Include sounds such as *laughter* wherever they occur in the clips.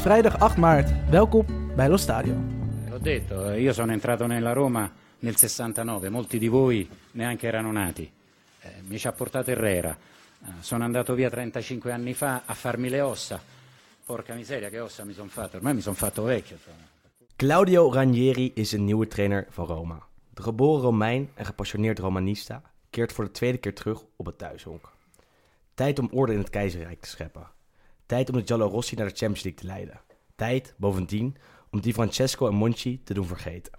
is vrijdag 8 maart. Welkom bij Lo Stadio. L'ho detto, io sono entrato nella Roma nel 69, molti di voi neanche erano nati. Eh, mi ci ha portato Herrera. Eh, sono andato via 35 anni fa a farmi le ossa. Porca miseria, che ossa mi sono fatto? Ormai mi sono fatto vecchio. Claudio Ranieri is een nieuwe trainer van Roma. De geboren Romein en gepassioneerd Romanista keert voor de tweede keer terug op het thuishonk. Tijd om orde in het keizerrijk te scheppen. Tijd om de Giallorossi naar de Champions League te leiden. Tijd, bovendien, om Di Francesco en Monchi te doen vergeten.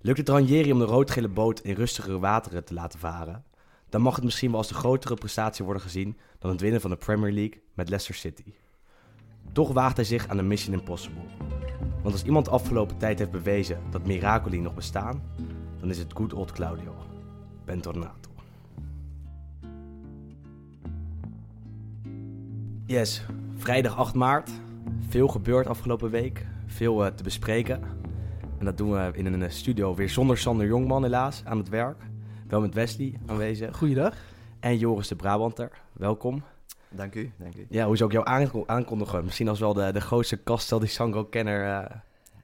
Lukt het Ranieri om de roodgele boot in rustigere wateren te laten varen, dan mag het misschien wel als de grotere prestatie worden gezien dan het winnen van de Premier League met Leicester City. Toch waagt hij zich aan de Mission Impossible. Want als iemand de afgelopen tijd heeft bewezen dat miracoli nog bestaan, dan is het good old Claudio. Bentornato. Yes, vrijdag 8 maart. Veel gebeurd afgelopen week. Veel eh, te bespreken. En dat doen we in een eh, studio weer zonder Sander Jongman helaas aan het werk. Wel met Wesley aanwezig. Goeiedag. En Joris de Brabanter. Welkom. Dank u, dank u. Ja, hoe zou ik jou aanko- aankondigen? Misschien als wel de, de grootste Castel di Sangro-kenner eh,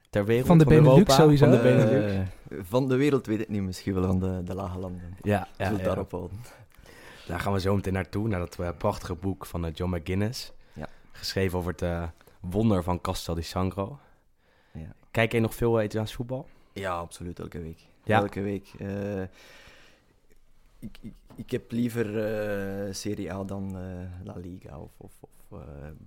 ter wereld. Van de Benelux Europa, sowieso. Van de Benelux. Van de wereld weet ik niet, misschien wel van de, de lage landen. ja, ja, daarop houden. Daar gaan we zo meteen naartoe, naar dat eh, prachtige boek van eh, John McGuinness. Ja. Geschreven over het eh, wonder van Castel di Sangro. Ja. Kijk je nog veel Italiaans voetbal? Ja, absoluut, elke week. Ja. Elke week. Ik, ik, ik heb liever Serie A dan La Liga of, of, of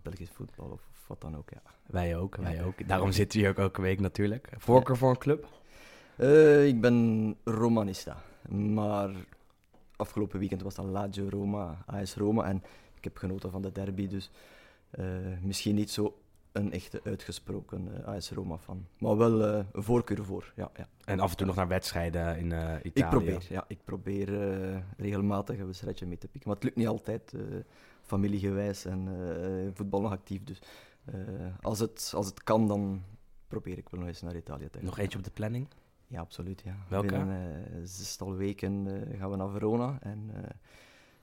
Belgisch voetbal of, of wat dan ook, ja. Wij ook, wij ook. Daarom *laughs* zitten we hier ook elke week natuurlijk. Voorkeur voor een club? Ik ben Romanista, maar afgelopen weekend was dan Lazio Roma, AS Roma en ik heb genoten van de derby, dus eh, misschien niet zo een echte uitgesproken eh, AS Roma fan, maar wel eh, een voorkeur voor, ja. ja. En af en toe nog naar wedstrijden in eh, Italië. Ik probeer, ja, ik probeer eh, regelmatig een wedstrijdje mee te pikken, maar het lukt niet altijd, eh, familiegewijs en eh, voetbal nog actief, dus eh, als, het, als het kan, dan probeer ik wel nog eens naar Italië te gaan. Nog eentje op de planning? Ja, absoluut. Ja. Welke? Binnen eh, zestal weken eh, gaan we naar Verona. En eh,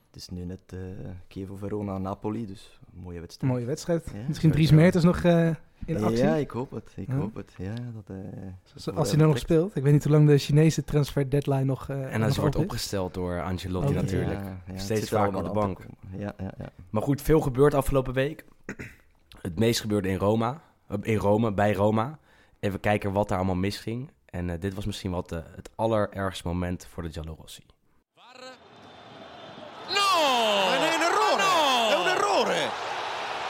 het is nu net eh Chievo-Verona-Napoli, dus een mooie wedstrijd. Mooie wedstrijd. Ja, Misschien Dries. Mertens nog eh, in actie. Ja, ik hoop het. Ik Ja. hoop het. Ja, dat, eh, als hij nou nog speelt. Ik weet niet hoe lang de Chinese transfer deadline nog eh En nog dat wordt is. opgesteld door Ancelotti Oh, natuurlijk. Ja, ja, het Steeds allemaal op de bank. Ja, ja, ja. Maar goed, veel gebeurd afgelopen week. Het meest gebeurde in Roma. In Rome, bij Roma. Even kijken wat daar allemaal misging. En eh, dit was misschien wat eh, het allerergste moment voor de Giallorossi. No! Ma è un errore! No! È un errore!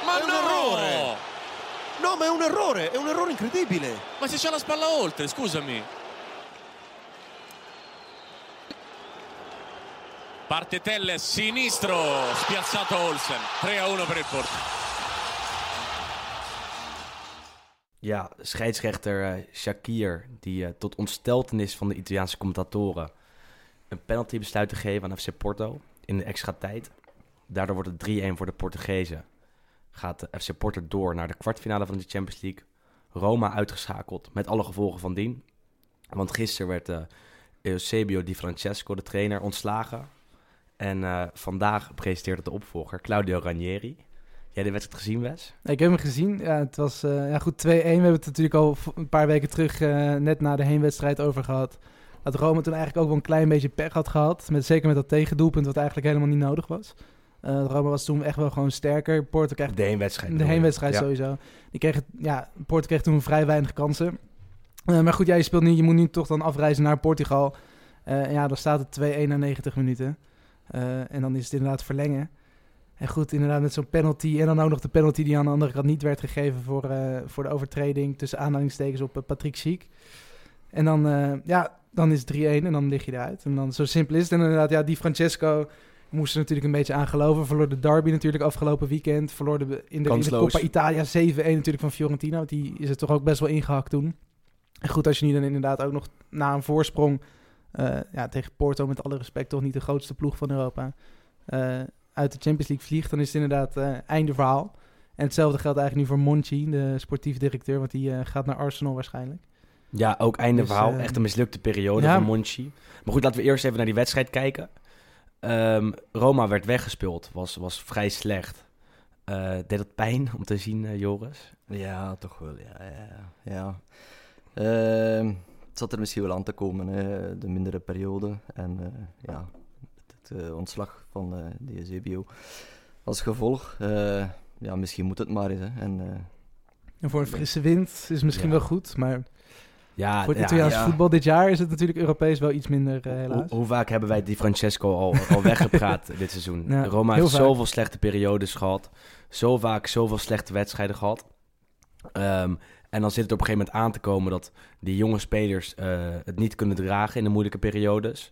Ma è un no! errore! No, ma è un errore! È un errore incredibile! Ma se c'è la spalla oltre, scusami. Parte Telles, sinistro, spiazzato Olsen. 3 a 1 per il Porto. Ja, scheidsrechter eh, Shakir, die eh, tot ontsteltenis van de Italiaanse commentatoren een penalty besluit te geven aan FC Porto in de extra tijd. Daardoor wordt het 3-1 voor de Portugezen. Gaat de FC Porto door naar de kwartfinale van de Champions League. Roma uitgeschakeld met alle gevolgen van dien. Want gisteren werd eh, Eusebio Di Francesco, de trainer, ontslagen. En eh, vandaag presenteert de opvolger Claudio Ranieri. Jij de wedstrijd gezien, Wes? Nee, ik heb hem gezien. Ja, het was eh, ja, goed 2-1. We hebben het natuurlijk al een paar weken terug, eh, net na de heenwedstrijd, over gehad. Dat Rome toen eigenlijk ook wel een klein beetje pech had gehad. Met, zeker met dat tegendoelpunt, wat eigenlijk helemaal niet nodig was. Eh Rome was toen echt wel gewoon sterker. Porto kreeg De heenwedstrijd. de heenwedstrijd Ja. sowieso. Die kreeg, het- ja, Porto kreeg toen vrij weinig kansen. Maar goed, ja, je speelt niet. Je moet nu toch dan afreizen naar Portugal. En ja, dan staat het 2-1 na 90 minuten. En dan is het inderdaad verlengen. En goed, inderdaad met zo'n penalty. En dan ook nog de penalty die aan de andere kant niet werd gegeven voor, eh, voor de overtreding tussen aanhalingstekens op eh, Patrick Schiek. En dan, eh, ja, dan is het 3-1 en dan lig je eruit. En dan zo simpel is het. En inderdaad, ja, die Francesco moest er natuurlijk een beetje aan geloven. Verloor de derby natuurlijk afgelopen weekend. Verloor de, in, de, in de Kansloos. Coppa Italia 7-1 natuurlijk van Fiorentina. Want die is er toch ook best wel ingehakt toen. En goed, als je nu dan inderdaad ook nog na een voorsprong... ja, tegen Porto met alle respect toch niet de grootste ploeg van Europa... uit de Champions League vliegt, dan is het inderdaad eh einde verhaal. En hetzelfde geldt eigenlijk nu voor Monchi, de sportief directeur, want die eh, gaat naar Arsenal waarschijnlijk. Ja, ook einde Dus, verhaal. eh, Echt een mislukte periode ja. van Monchi. Maar goed, laten we eerst even naar die wedstrijd kijken. Ehm, Roma werd weggespeeld, was, was vrij slecht. Eh, deed dat pijn om te zien, Joris? Ja, toch wel. Ja, ja, ja. Ehm, het zat er misschien wel aan te komen, hè, de mindere periode. En eh, ja, ontslag van eh de Eusebio als gevolg. Eh, ja, misschien moet het maar eens. Hè. En, eh, En voor een frisse wind is het misschien Ja. wel goed, maar Ja, voor het Italiaans ja. voetbal dit jaar is het natuurlijk Europees wel iets minder, eh, Hoe, helaas. hoe vaak hebben wij die Francesco al, al *laughs* weggepraat dit seizoen? Ja, Roma heeft vaak. zoveel slechte periodes gehad. Zo vaak zoveel slechte wedstrijden gehad. Ehm, en dan zit het op een gegeven moment aan te komen dat die jonge spelers eh, het niet kunnen dragen in de moeilijke periodes.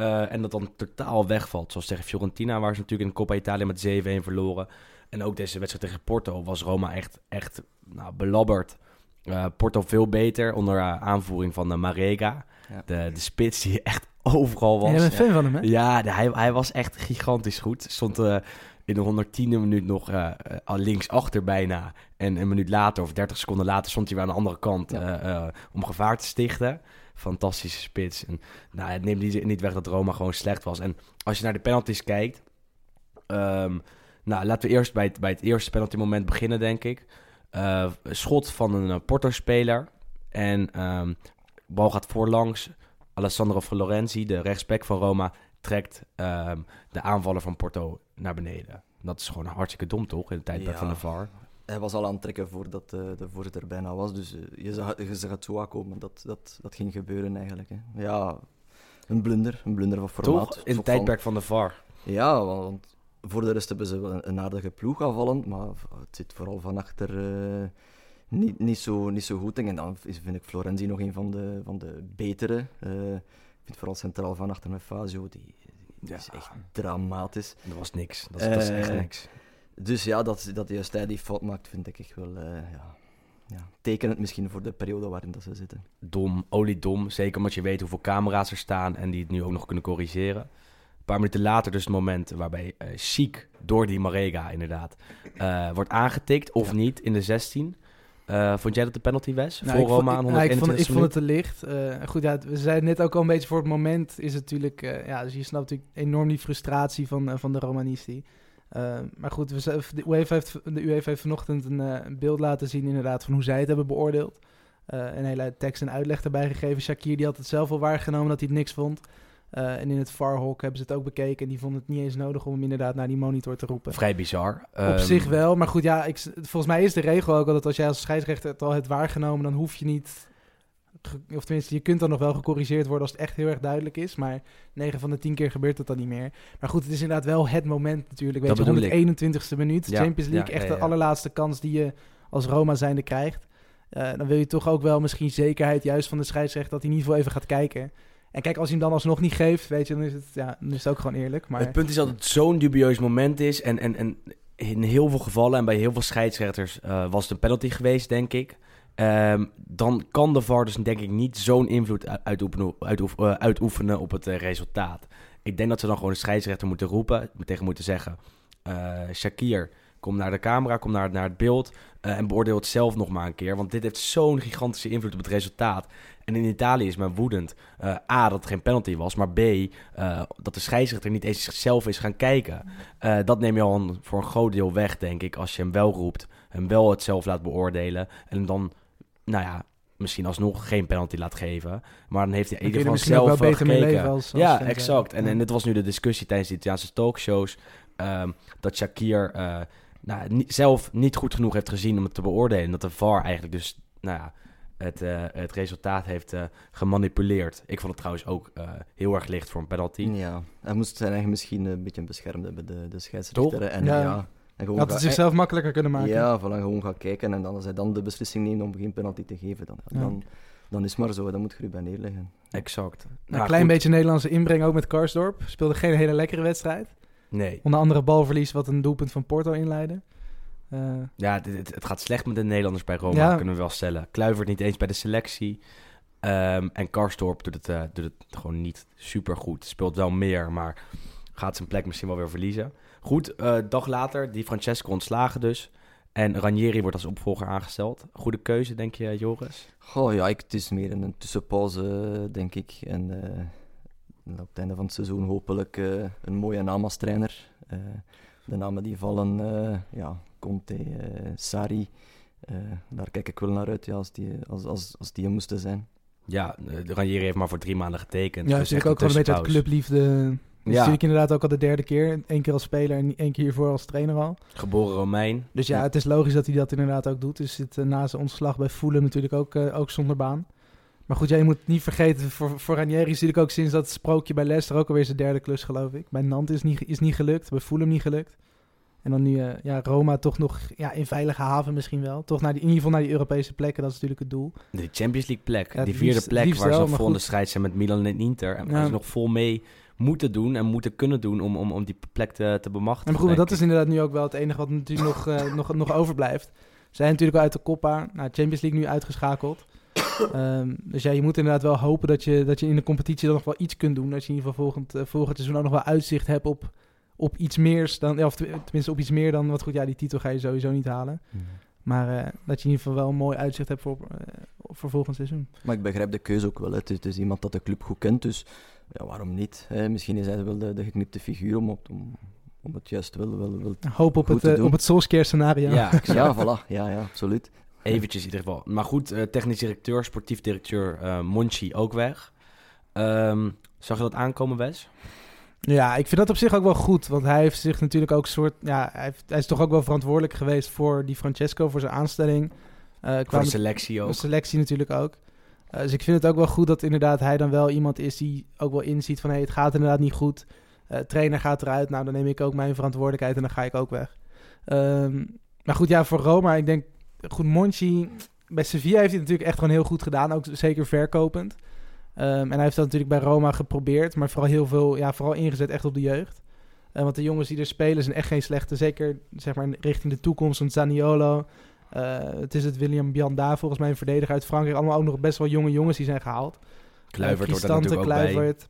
Eh, en dat dan totaal wegvalt. Zoals tegen Fiorentina, waar ze natuurlijk in de Coppa Italia met 7-1 verloren. En ook deze wedstrijd tegen Porto was Roma echt, echt nou, belabberd. Eh, Porto veel beter onder eh, aanvoering van de Marega. Ja. De, de spits die *laughs* echt overal was. Jij bent fan van hem, hè? Ja, de- hij, hij was echt gigantisch goed. Stond eh, in de 110e minuut nog al linksachter bijna. En een minuut later, of 30 seconden later, stond hij weer aan de andere kant Ja. eh, eh, om gevaar te stichten. Fantastische spits. En, nou, het neemt niet, weg dat Roma gewoon slecht was. En als je naar de penalties kijkt... ehm, nou, laten we eerst bij het, bij het eerste penalty moment beginnen, denk ik. Eh, schot van een eh, Porto-speler. En ehm bal gaat voorlangs. Alessandro Florenzi, de rechtsback van Roma, trekt ehm, de aanvaller van Porto naar beneden. Dat is gewoon hartstikke dom, toch? In de tijdperk Ja. van de VAR. Hij was al aan het trekken voordat eh, de voorzitter bijna was. Dus eh, je, zag, je zag het zo aankomen. Dat, dat, dat ging gebeuren eigenlijk. Hè. Ja, een blunder. Een blunder van formaat. Toch? In het Van- tijdperk van de VAR. Ja, want, voor de rest hebben ze wel een, aardige ploeg aanvallend, maar het zit vooral van achter eh, niet, niet, zo, niet zo goed. En dan is- vind ik Florenzi nog een van de, van de betere. Ik vind vooral centraal van achter met Fazio, die, die Ja. is echt dramatisch. Dat was niks. Dat, is- dat is echt niks. Dus ja, dat, dat juist hij die fout maakt, vind ik echt wel... eh ja, ja, tekenend misschien voor de periode waarin dat ze zitten. Dom, oliedom. Zeker omdat je weet hoeveel camera's er staan en die het nu ook nog kunnen corrigeren. Een paar minuten later dus het moment waarbij eh Chic door die Marega inderdaad eh, wordt aangetikt of niet in de 16. Eh, vond jij dat de penalty was? Nou, voor ik vond- Roma aan ik- nou, ik, vond, 121 ik vond het te licht. Eh, goed, ja, we zeiden net ook al een beetje voor het moment is het natuurlijk... eh, ja, dus je snapt natuurlijk enorm die frustratie van, van de Romanisti. Eh, maar goed, we, de, UEFA heeft, de UEFA heeft vanochtend een, eh, een beeld laten zien inderdaad van hoe zij het hebben beoordeeld. Eh, een hele tekst en uitleg erbij gegeven. Shakir die had het zelf al waargenomen dat hij het niks vond. Eh, en in het VAR-hok hebben ze het ook bekeken. En die vonden het niet eens nodig om hem inderdaad naar die monitor te roepen. Vrij bizar. Op Ehm, zich wel, maar goed, ja, ik, volgens mij is de regel ook al dat als jij als scheidsrechter het al hebt waargenomen, dan hoef je niet, of tenminste, je kunt dan nog wel gecorrigeerd worden als het echt heel erg duidelijk is, maar 9 van de 10 keer gebeurt dat dan niet meer. Maar goed, het is inderdaad wel het moment natuurlijk, weet Dat je, bedoel ik. 121ste minuut, Ja, Champions League, ja, echt ja, de allerlaatste kans die je als Roma zijnde krijgt. Eh, dan wil je toch ook wel misschien zekerheid juist van de scheidsrechter dat hij in ieder geval even gaat kijken. En kijk, als hij hem dan alsnog niet geeft, weet je, dan is het, ja, dan is het ook gewoon eerlijk. Maar... Het punt is dat het zo'n dubieus moment is. En, en, en in heel veel gevallen en bij heel veel scheidsrechters eh, was het een penalty geweest, denk ik. Ehm, dan kan de VAR dus denk ik niet zo'n invloed eh, uitoefenen op het eh, resultaat. Ik denk dat ze dan gewoon de scheidsrechter moeten roepen, tegen moeten zeggen... eh, Shakir, kom naar de camera, kom naar, naar het beeld en beoordeel het zelf nog maar een keer. Want dit heeft zo'n gigantische invloed op het resultaat. En in Italië is men woedend. A, dat het geen penalty was, maar B, dat de scheidsrechter niet eens zichzelf is gaan kijken. Dat neem je al voor een groot deel weg, denk ik, als je hem wel roept. Hem wel het zelf laat beoordelen. En hem dan, nou ja, misschien alsnog geen penalty laat geven. Maar dan heeft hij in ieder er geval zelf wel beter mee gekeken. leven als- als ja, exact. En, Ja. en dit was nu de discussie tijdens de Italiaanse talkshows. ehm, dat Shakir eh, nou, niet- zelf niet goed genoeg heeft gezien om het te beoordelen. En dat de VAR eigenlijk dus, nou ja, het, eh, het resultaat heeft eh, gemanipuleerd. Ik vond het trouwens ook eh, heel erg licht voor een penalty. Ja, hij moest zijn eigen misschien een beetje beschermd hebben, de, de scheidsrechter. Toch? En, Ja. ja. En gewoon Had het gaan- zichzelf makkelijker kunnen maken. Ja, voilà, gewoon gaan kijken en dan, als hij dan de beslissing neemt om geen penalty te geven, dan, Ja. dan, dan is het maar zo, dan moet je erbij neerleggen. Exact. Nou, een klein goed. beetje Nederlandse inbreng ook met Karsdorp. Speelde geen hele lekkere wedstrijd. Nee. Onder andere balverlies wat een doelpunt van Porto inleidde. Eh, Ja, dit- het, het gaat slecht met de Nederlanders bij Roma, Ja. kunnen we wel stellen. Kluivert niet eens bij de selectie. Ehm, en Karstorp doet het, eh, doet het gewoon niet super goed. Speelt wel meer, maar gaat zijn plek misschien wel weer verliezen. Goed, eh dag later, die Francesco ontslagen dus. En Ranieri wordt als opvolger aangesteld. Goede keuze, denk je, Joris? Goh, ja, ik, het is meer een tussenpauze, denk ik. En eh, op het einde van het seizoen hopelijk eh, een mooie naam als trainer. Eh, de namen die vallen, eh, ja, Conte, eh Sarri, eh, daar kijk ik wel naar uit ja, als, die, als, als, als die er moesten zijn. Ja, Ranieri heeft maar voor drie maanden getekend. Ja, Dus natuurlijk echt ook gewoon een beetje uit clubliefde. Is Ja. natuurlijk inderdaad ook al de derde keer. Eén keer als speler en één keer hiervoor als trainer al. Geboren Romein. Dus ja, Ja. het is logisch dat hij dat inderdaad ook doet. Dus zit eh, na zijn ontslag bij Fulham natuurlijk ook, eh, ook zonder baan. Maar goed, ja, je moet niet vergeten, voor, voor Ranieri is natuurlijk ook sinds dat sprookje bij Leicester ook alweer zijn derde klus, geloof ik. Bij Nantes is niet, is niet gelukt, bij Fulham niet gelukt. En dan nu, eh, ja, Roma toch nog ja, in veilige haven misschien wel. Toch naar die, in ieder geval naar die Europese plekken, dat is natuurlijk het doel. De Champions League plek. Ja, die vierde liefst- plek liefst waar ze wel, nog maar vol in de goed. strijd zijn met Milan en Inter. En Ja. waar ze nog vol mee moeten doen en moeten kunnen doen om, om, om die plek te, te bemachtigen. En maar goed, maar dat is inderdaad nu ook wel het enige wat natuurlijk nog, eh, nog, nog overblijft. Ze zijn natuurlijk al uit de Coppa, nou, Champions League nu uitgeschakeld. *coughs* Ehm, dus ja, je moet inderdaad wel hopen dat je, dat je in de competitie dan nog wel iets kunt doen. Dat je in ieder geval volgend, eh, volgend seizoen ook nog wel uitzicht hebt op, op iets meer dan, ja, of tenminste op iets meer dan, wat goed, ja, die titel ga je sowieso niet halen. Maar eh, dat je in ieder geval wel een mooi uitzicht hebt voor, eh, voor volgend seizoen. Maar ik begrijp de keuze ook wel. Het is, het is iemand dat de club goed kent, dus ja, waarom niet? Hè? Misschien is hij wel de, de geknipte figuur om, op, om, om het juist wel, wel, wel Hoop op Goed het, te eh, doen. op het Solskjaer scenario. Ja. *laughs* Ja, voilà. Ja, ja, absoluut. Eventjes in ieder geval. Maar goed, eh, technisch directeur, sportief directeur eh Monchi ook weg. Ehm, zag je dat aankomen, Wes? Ja, ik vind dat op zich ook wel goed. Want hij heeft zich natuurlijk ook soort. Ja, hij, heeft- hij is toch ook wel verantwoordelijk geweest voor die Francesco, voor zijn aanstelling. Eh Voor qua de selectie ook. de selectie natuurlijk ook. Eh, dus ik vind het ook wel goed dat inderdaad hij dan wel iemand is die ook wel inziet van hey, het gaat inderdaad niet goed. Eh trainer gaat eruit. Nou, dan neem ik ook mijn verantwoordelijkheid en dan ga ik ook weg. Ehm, maar goed, ja, voor Roma, ik denk, goed, Monchi, bij Sevilla heeft hij natuurlijk echt gewoon heel goed gedaan. Ook zeker verkopend. Ehm, en hij heeft dat natuurlijk bij Roma geprobeerd, maar vooral heel veel, ja, vooral ingezet echt op de jeugd. Eh, want de jongens die er spelen zijn echt geen slechte. Zeker zeg maar richting de toekomst. Een Zaniolo. Eh, het is het William Bianda, volgens mij een verdediger uit Frankrijk. Allemaal ook nog best wel jonge jongens die zijn gehaald. Kluivert Eh, wordt er natuurlijk ook bij. Kluivert,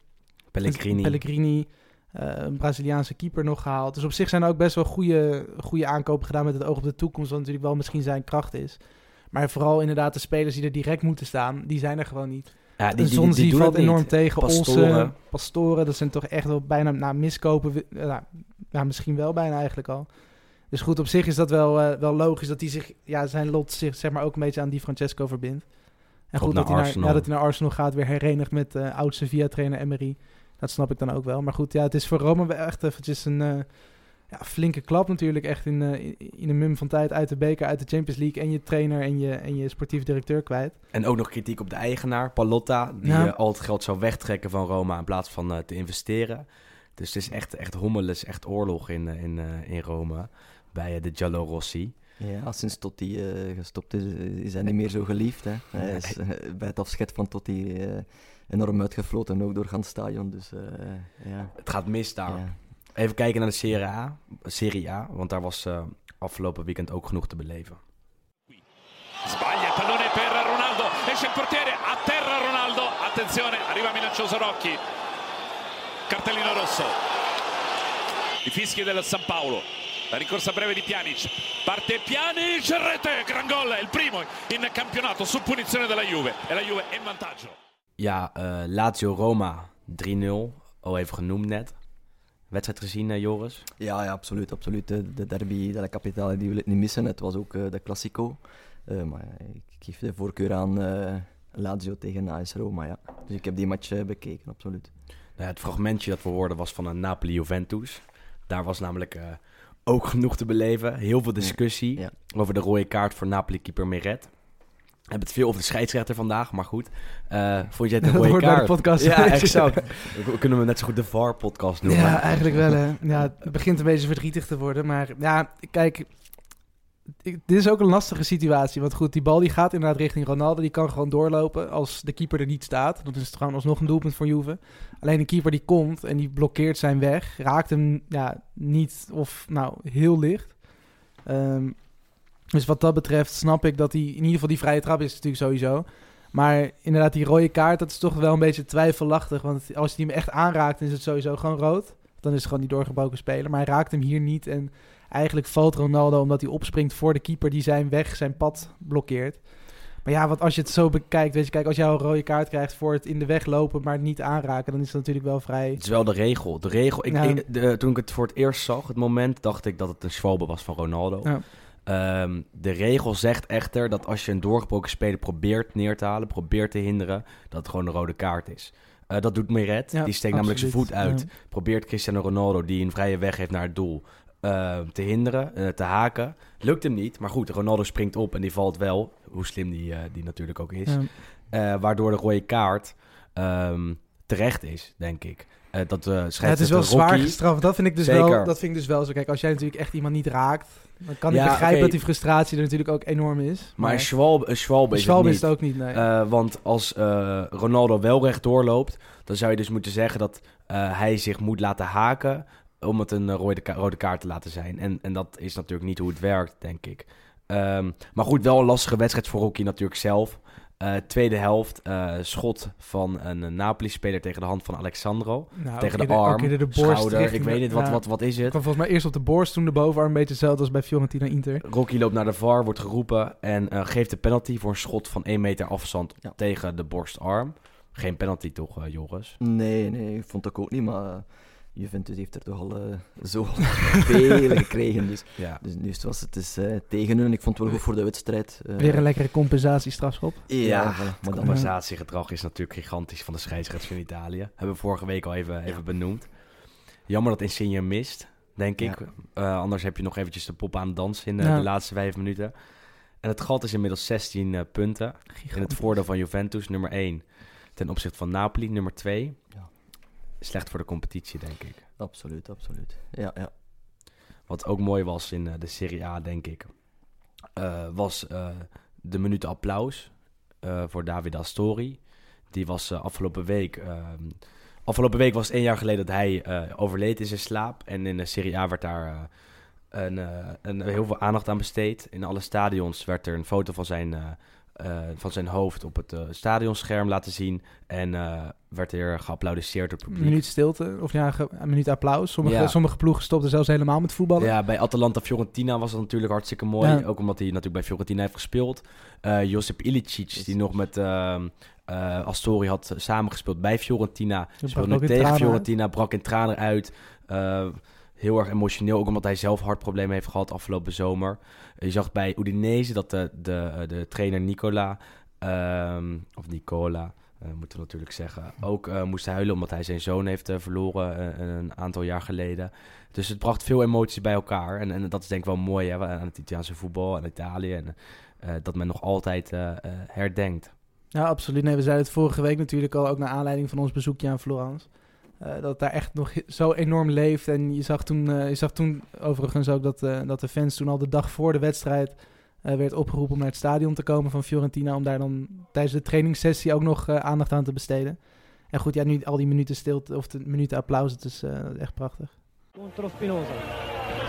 Pellegrini. Pellegrini. eh, een Braziliaanse keeper nog gehaald. Dus op zich zijn er ook best wel goede, goede aankopen gedaan met het oog op de toekomst. Wat natuurlijk wel misschien zijn kracht is. Maar vooral inderdaad de spelers die er direct moeten staan, die zijn er gewoon niet. Ja, Die, die, doen valt het niet. enorm tegen. Pastoren. Olsen, Pastoren, dat zijn toch echt wel bijna na miskopen. wi- eh, Nou, ja, misschien wel bijna eigenlijk al. Dus goed, op zich is dat wel, eh, wel logisch dat hij zich, ja, zijn lot zich zeg maar ook een beetje aan die Francesco verbindt. En goed dat hij, naar, ja, dat hij naar Arsenal gaat, weer herenigd met eh oud Sevilla-trainer Emery. Dat snap ik dan ook wel. Maar goed, ja, het is voor Roma wel echt eventjes een eh, ja, flinke klap natuurlijk. Echt in, in, een mum van tijd uit de beker, uit de Champions League. En je trainer en je, en je sportief directeur kwijt. En ook nog kritiek op de eigenaar, Palotta, die Ja. al het geld zou wegtrekken van Roma in plaats van te investeren. Dus het is echt, echt hommeles, echt oorlog in, in, in Rome bij eh, de Giallo Rossi. Ja, sinds Totti eh, gestopt is, is hij niet meer zo geliefd. Hè. Hij is eh, bij het afscheid van Totti eh, enorm uitgefloten, ook door het stadion. Dus eh, ja. Het gaat mis daar. ja. Even kijken naar de Serie A, Serie A want daar was eh, afgelopen weekend ook genoeg te beleven. Sbaglia pallone per Ronaldo, esce il portiere, a terra Ronaldo, attenzione, arriva minaccioso Rocchi, cartellino rosso, i fischi del San Paolo, la ricorsa breve di Pjanic, parte Pjanic, rete, gran gol, è il primo in campionato su punizione della Juve e la Juve è in vantaggio. Ja, eh, Lazio-Roma 3-0, al even genoemd net. Wedstrijd gezien, eh, Joris? Ja, ja, absoluut. absoluut. De, de derby de Capitale die wil ik niet missen. Het was ook eh, de Classico. Eh, maar ja, ik geef de voorkeur aan eh, Lazio tegen AS Roma. Ja. Dus ik heb die match bekeken, absoluut. Nou ja, het fragmentje dat we hoorden was van een Napoli-Juventus. Daar was namelijk eh, ook genoeg te beleven. Heel veel discussie Ja. over de rode kaart voor Napoli-keeper Meret. We hebben het veel over de scheidsrechter vandaag, maar goed. Eh vond het een *laughs* Dat rode bij de kaart? podcast. Ja, exact. Kunnen we net zo goed de VAR-podcast noemen. Ja, eigenlijk wel. Hè. Ja, het begint een beetje verdrietig te worden. Maar ja, kijk, dit is ook een lastige situatie. Want goed, die bal die gaat inderdaad richting Ronaldo. Die kan gewoon doorlopen als de keeper er niet staat. Dat is trouwens alsnog een doelpunt voor Juve. Alleen de keeper die komt en die blokkeert zijn weg. Raakt hem ja, niet of nou heel licht. Ehm, dus wat dat betreft snap ik dat hij... In ieder geval die vrije trap is natuurlijk sowieso. Maar inderdaad, die rode kaart, dat is toch wel een beetje twijfelachtig. Want als hij hem echt aanraakt, is het sowieso gewoon rood. Dan is het gewoon die doorgebroken speler. Maar hij raakt hem hier niet. En eigenlijk valt Ronaldo omdat hij opspringt voor de keeper die zijn weg, zijn pad blokkeert. Maar ja, want als je het zo bekijkt, weet je, kijk, als jij een rode kaart krijgt voor het in de weg lopen, maar niet aanraken, dan is dat natuurlijk wel vrij. Het is wel de regel. De regel ik, Ja. ik- de- toen ik het voor het eerst zag, het moment, dacht ik dat het een schwalbe was van Ronaldo. Ja. Ehm, de regel zegt echter dat als je een doorgebroken speler probeert neer te halen, probeert te hinderen, dat het gewoon een rode kaart is. Eh, dat doet Meret. Ja, die steekt namelijk zijn voet uit. Ja. Probeert Cristiano Ronaldo, die een vrije weg heeft naar het doel, eh, te hinderen, eh, te haken. Lukt hem niet. Maar goed, Ronaldo springt op en die valt wel. Hoe slim die, eh, die natuurlijk ook is. Ja. Eh, waardoor de rode kaart ehm, terecht is, denk ik. Dat de Ja, het is wel zwaar gestraft. Dat vind ik dus Zeker. wel. Dat vind ik dus wel zo. Kijk, als jij natuurlijk echt iemand niet raakt, dan kan ik begrijpen dat die frustratie er natuurlijk ook enorm is. Maar Schwalbe, een Schwalbe is Schwalbe het is niet. het ook niet. Nee. Want als Ronaldo wel rechtdoor loopt, dan zou je dus moeten zeggen dat hij zich moet laten haken om het een eh, rode, ka- rode kaart te laten zijn. En, en dat is natuurlijk niet hoe het werkt, denk ik. Ehm, maar goed, wel een lastige wedstrijd voor Rocky natuurlijk zelf. Eh, tweede helft, eh, schot van een Napoli-speler tegen de hand van Alexandro. Nou, tegen de arm, de borst schouder, ik weet niet, wat, wat, wat is Het kwam volgens mij eerst op de borst, toen de bovenarm een beetje hetzelfde als bij Fiorentina Inter. Rocky loopt naar de VAR, wordt geroepen en eh, geeft de penalty voor een schot van 1 meter afstand Ja. tegen de borstarm. Geen penalty toch, Joris? Nee, nee, ik vond dat ook niet, maar Juventus heeft er toch al eh, zo *laughs* veel gekregen. Dus, Ja. dus nu was het dus, tegen hun en ik vond het wel goed voor de wedstrijd. Eh, Weer een lekkere compensatiestrafschop. Ja, Ja, voilà, maar compensatiegedrag is natuurlijk gigantisch van de scheidsrechters in Italië. Hebben we vorige week al even, even benoemd. Jammer dat Insigne mist, denk Ja. ik. Eh, anders heb je nog eventjes de pop aan het dansen in Ja. de laatste vijf minuten. En het gat is inmiddels 16 eh, punten. In het voordeel van Juventus, nummer 1. Ten opzichte van Napoli, nummer 2. Ja. Slecht voor de competitie, denk ik. absoluut, absoluut. Ja, ja. Wat ook mooi was in eh, de Serie A, denk ik, eh, was eh, de minuten applaus voor David Astori. Die was afgelopen week. ehm, afgelopen week was het één jaar geleden dat hij overleed in zijn slaap. En in de Serie A werd daar een, een, heel veel aandacht aan besteed. In alle stadions werd er een foto van zijn, eh, van zijn hoofd op het eh, stadionscherm laten zien. En eh, werd er geapplaudisseerd door het Een publiek. minuut stilte, of ja, een minuut applaus. Sommige, Ja. sommige ploegen stopten zelfs helemaal met voetballen. Ja, bij Atalanta Fiorentina was dat natuurlijk hartstikke mooi. Ja. Ook omdat hij natuurlijk bij Fiorentina heeft gespeeld. Josip Ilicic, die nog met ehm, eh, Astori had samengespeeld bij Fiorentina. Speelde tegen Fiorentina, brak in tranen uit. Eh, heel erg emotioneel, ook omdat hij zelf hartproblemen heeft gehad afgelopen zomer. Je zag bij Udinese dat de, de, de trainer Nicola, ehm, of Nicola, eh, moeten we natuurlijk zeggen, ook eh, moest huilen omdat hij zijn zoon heeft eh, verloren eh, een aantal jaar geleden. Dus het bracht veel emoties bij elkaar. En, en dat is denk ik wel mooi hè, aan het Italiaanse voetbal en Italië. En, eh, dat men nog altijd eh, eh, herdenkt. Ja, absoluut. Nee, we zeiden het vorige week natuurlijk al, ook naar aanleiding van ons bezoekje aan Florence. Eh, dat het daar echt nog zo enorm leeft. En je zag toen, eh, je zag toen overigens ook dat, eh, dat de fans toen al de dag voor de wedstrijd werd opgeroepen om naar het stadion te komen van Fiorentina. Om daar dan tijdens de trainingssessie ook nog aandacht aan te besteden. En goed, ja, nu al die minuten stilte of de minuten applaus, het is echt prachtig. contro Spinoza.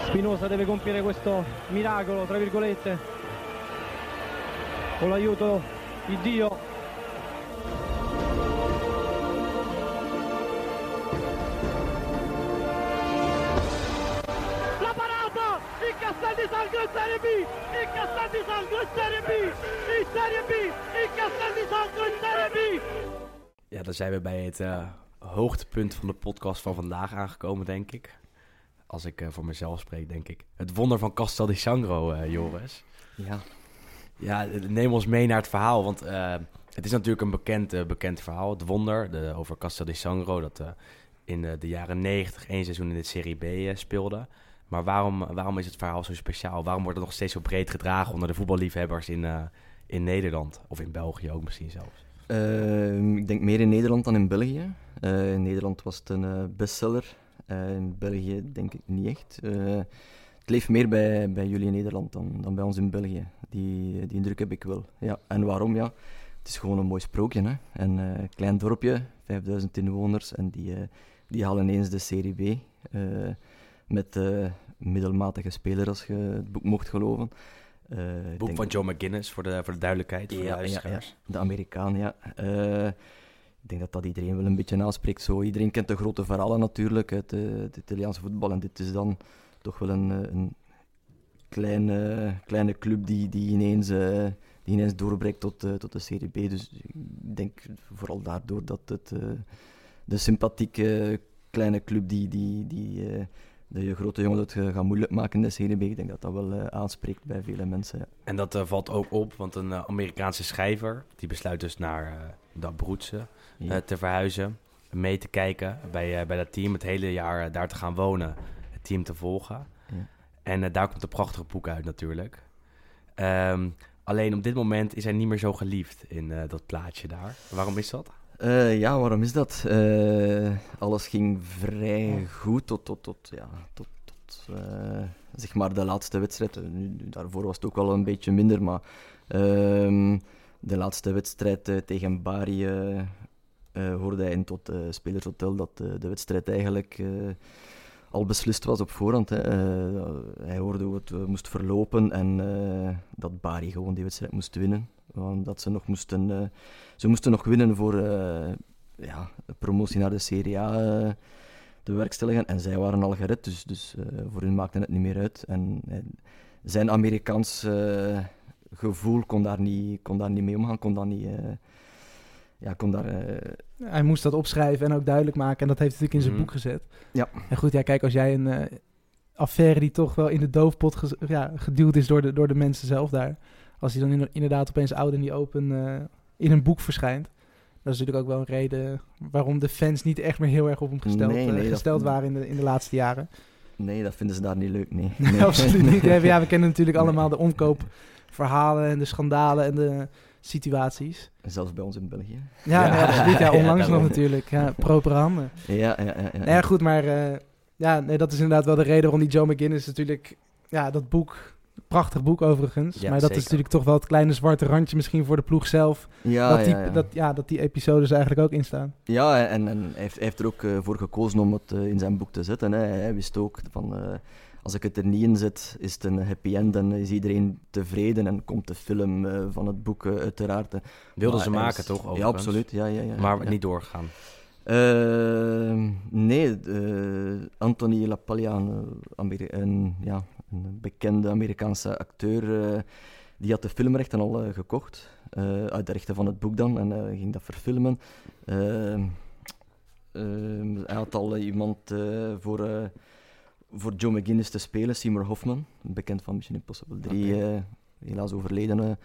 Spinoza deve compiere questo miracolo, tra virgolette, con l'aiuto di Dio. Castel di Sangro in Serie B! Il Castel di Sangro in Serie B! In Serie B! Serie B! Ja, dan zijn we bij het eh, hoogtepunt van de podcast van vandaag aangekomen, denk ik. Als ik eh, voor mezelf spreek, denk ik. Het wonder van Castel di Sangro, eh, Joris. ja. Ja, neem ons mee naar het verhaal. Want eh, het is natuurlijk een bekend, eh, bekend verhaal. Het wonder de, over Castel di Sangro. Dat eh, in eh, de jaren 90 één seizoen in de Serie B eh, speelde. Maar waarom, waarom is het verhaal zo speciaal? Waarom wordt het nog steeds zo breed gedragen onder de voetballiefhebbers in, eh, in Nederland? Of in België ook misschien zelfs. Ehm, ik denk meer in Nederland dan in België. Eh, in Nederland was het een eh, bestseller. In België denk ik niet echt. Het leeft meer bij, bij jullie in Nederland dan, dan bij ons in België. Die, die indruk heb ik wel. Ja. En waarom? Ja, het is gewoon een mooi sprookje. Hè? Een klein dorpje, 5000 inwoners. En die, die halen ineens de Serie B. eh, met eh, middelmatige speler, als je het boek mocht geloven. Eh, ik Boek van Joe McGuinness, voor de, voor de duidelijkheid. Voor de ja, ja, de Amerikaan, ja. Eh, ik denk dat dat iedereen wel een beetje aanspreekt. Zo. Iedereen kent de grote verhalen natuurlijk uit eh, het Italiaanse voetbal. En dit is dan toch wel een, eh, een kleine, kleine club die, die ineens eh, die ineens doorbreekt tot, eh, tot de Serie B. Dus ik denk vooral daardoor dat het eh, de sympathieke kleine club die, die, die eh, de grote jongens het eh, gaat moeilijk maken in de B, ik denk dat dat wel eh, aanspreekt bij vele mensen. ja. En dat eh, valt ook op, want een eh, Amerikaanse schrijver... die besluit dus naar dat Ja. eh, te verhuizen... mee te kijken bij, bij dat team... het hele jaar daar te gaan wonen... het team te volgen. Ja. En daar komt een prachtig boek uit natuurlijk. Ehm, alleen op dit moment is hij niet meer zo geliefd in dat plaatje daar. Waarom is dat? Eh, ja, waarom is dat? Eh, alles ging vrij goed tot, tot, tot, ja, tot, tot eh, zeg maar de laatste wedstrijd. Nu, daarvoor was het ook wel een beetje minder, maar ehm, de laatste wedstrijd tegen Bari hoorde hij in tot uh, spelershotel dat de wedstrijd eigenlijk al beslist was op voorhand. Hè. Hij hoorde hoe het moest verlopen en dat Bari gewoon die wedstrijd moest winnen. Want dat ze nog moesten, eh, ze moesten nog winnen voor eh, ja, promotie naar de Serie A eh, te. En zij waren al gered, dus, dus eh, voor hun maakte het niet meer uit. En zijn Amerikaans eh, gevoel kon daar, niet, kon daar niet mee omgaan, kon dat niet... eh, ja, kon daar... eh, Hij moest dat opschrijven en ook duidelijk maken. En dat heeft hij natuurlijk in zijn Mhm. boek gezet. Ja. En goed, ja, kijk, als jij een eh, affaire die toch wel in de doofpot ja, geduwd is door de, door de mensen zelf daar. Als die dan in- inderdaad opeens oud en die open eh, in een boek verschijnt. Dat is natuurlijk ook wel een reden waarom de fans niet echt meer heel erg op hem gesteld, Nee, eh, nee, gesteld waren in de, in de laatste jaren. nee, dat vinden ze daar niet leuk, nee. *laughs* Nee, absoluut niet. Ja, we kennen natuurlijk allemaal de omkoopverhalen en de schandalen en de situaties. Zelfs bij ons in België. Ja, Ja. absoluut. Ja, *laughs* Ja, onlangs nog natuurlijk. Ja, handen. Ja, ja, ja. ja, Nou ja, goed, maar eh, ja, nee, dat is inderdaad wel de reden waarom die Joe McGinnis natuurlijk... Ja, dat boek, prachtig boek overigens. Ja, maar dat zeker. is natuurlijk toch wel het kleine zwarte randje misschien voor de ploeg zelf. Ja, dat, die, ja, ja. Dat, ja, dat die episodes eigenlijk ook in staan. Ja, en, en hij, heeft, hij heeft er ook eh, voor gekozen om het eh, in zijn boek te zetten. Hè. Hij wist ook van, eh, als ik het er niet in zet, is het een happy end en is iedereen tevreden en komt de film van het boek uiteraard. Wilden Maar ze maken, is- toch? Ja, absoluut. Ja, ja, ja, Maar ja. niet doorgegaan. Eh, nee, eh, Anthony Ameri- een, ja, een bekende Amerikaanse acteur, eh, die had de filmrechten al eh, gekocht. eh, uit de rechten van het boek dan, en ging dat verfilmen. Eh, eh, hij had al iemand voor, voor Joe McGinnis te spelen, Seymour Hoffman, bekend van Mission Impossible 3, Oké. eh, helaas overleden.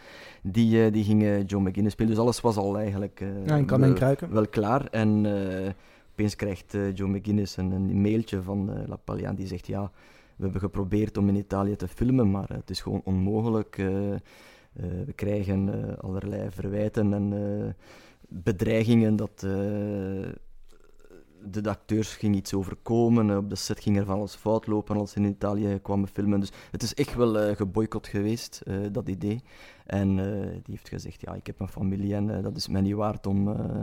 die, die ging Joe McGinnis spelen, dus alles was al eigenlijk Ja, en kan wel- één kruiken. wel klaar. En eh, opeens krijgt Joe McGuinness een, een mailtje van eh La Paglia die zegt: Ja, we hebben geprobeerd om in Italië te filmen, maar het is gewoon onmogelijk. Eh, eh, we krijgen eh, allerlei verwijten en eh, bedreigingen dat. eh, de, acteurs ging iets overkomen, eh, op de set ging er van alles fout lopen als ze in Italië kwamen filmen. Dus het is echt wel eh geboycott geweest, eh, dat idee. En eh, die heeft gezegd, ja, ik heb een familie en eh, dat is mij niet waard om, eh,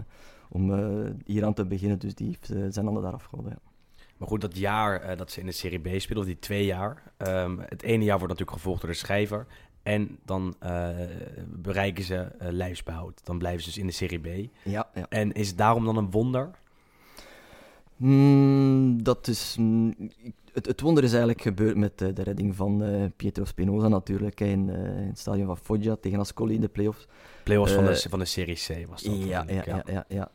om eh, hier aan te beginnen. Dus die heeft eh, zijn handen daar afgehouden. Maar goed, dat jaar eh, dat ze in de Serie B spelen, of die twee jaar. ehm, het ene jaar wordt natuurlijk gevolgd door de schrijver. En dan eh, bereiken ze eh, lijfsbehoud. Dan blijven ze dus in de Serie B. Ja, ja. En is het daarom dan een wonder? Mm, dat is, mm, het, het wonder is eigenlijk gebeurd met eh, de redding van Pietro Spinoza natuurlijk, in, in het stadion van Foggia tegen Ascoli in de play-offs. Playoffs van, de, van de Serie C was dat. Ja, ja, ja. ja, ja.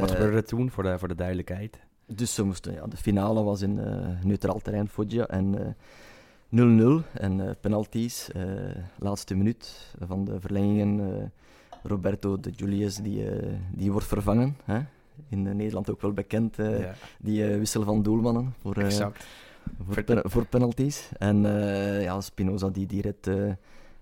Wat gebeurde er toen, voor de, voor de duidelijkheid? Dus ze moesten, ja, de finale was in eh, neutraal terrein Foggia en eh, 0-0 en eh, penalties. eh, laatste minuut van de verlengingen. eh, Roberto de Julius die, eh, die wordt vervangen. Hè? In eh, Nederland ook wel bekend, eh, ja, die eh, wissel van doelmannen voor, eh, voor, pen- voor penalties. En eh, ja, Spinoza die, die redt eh,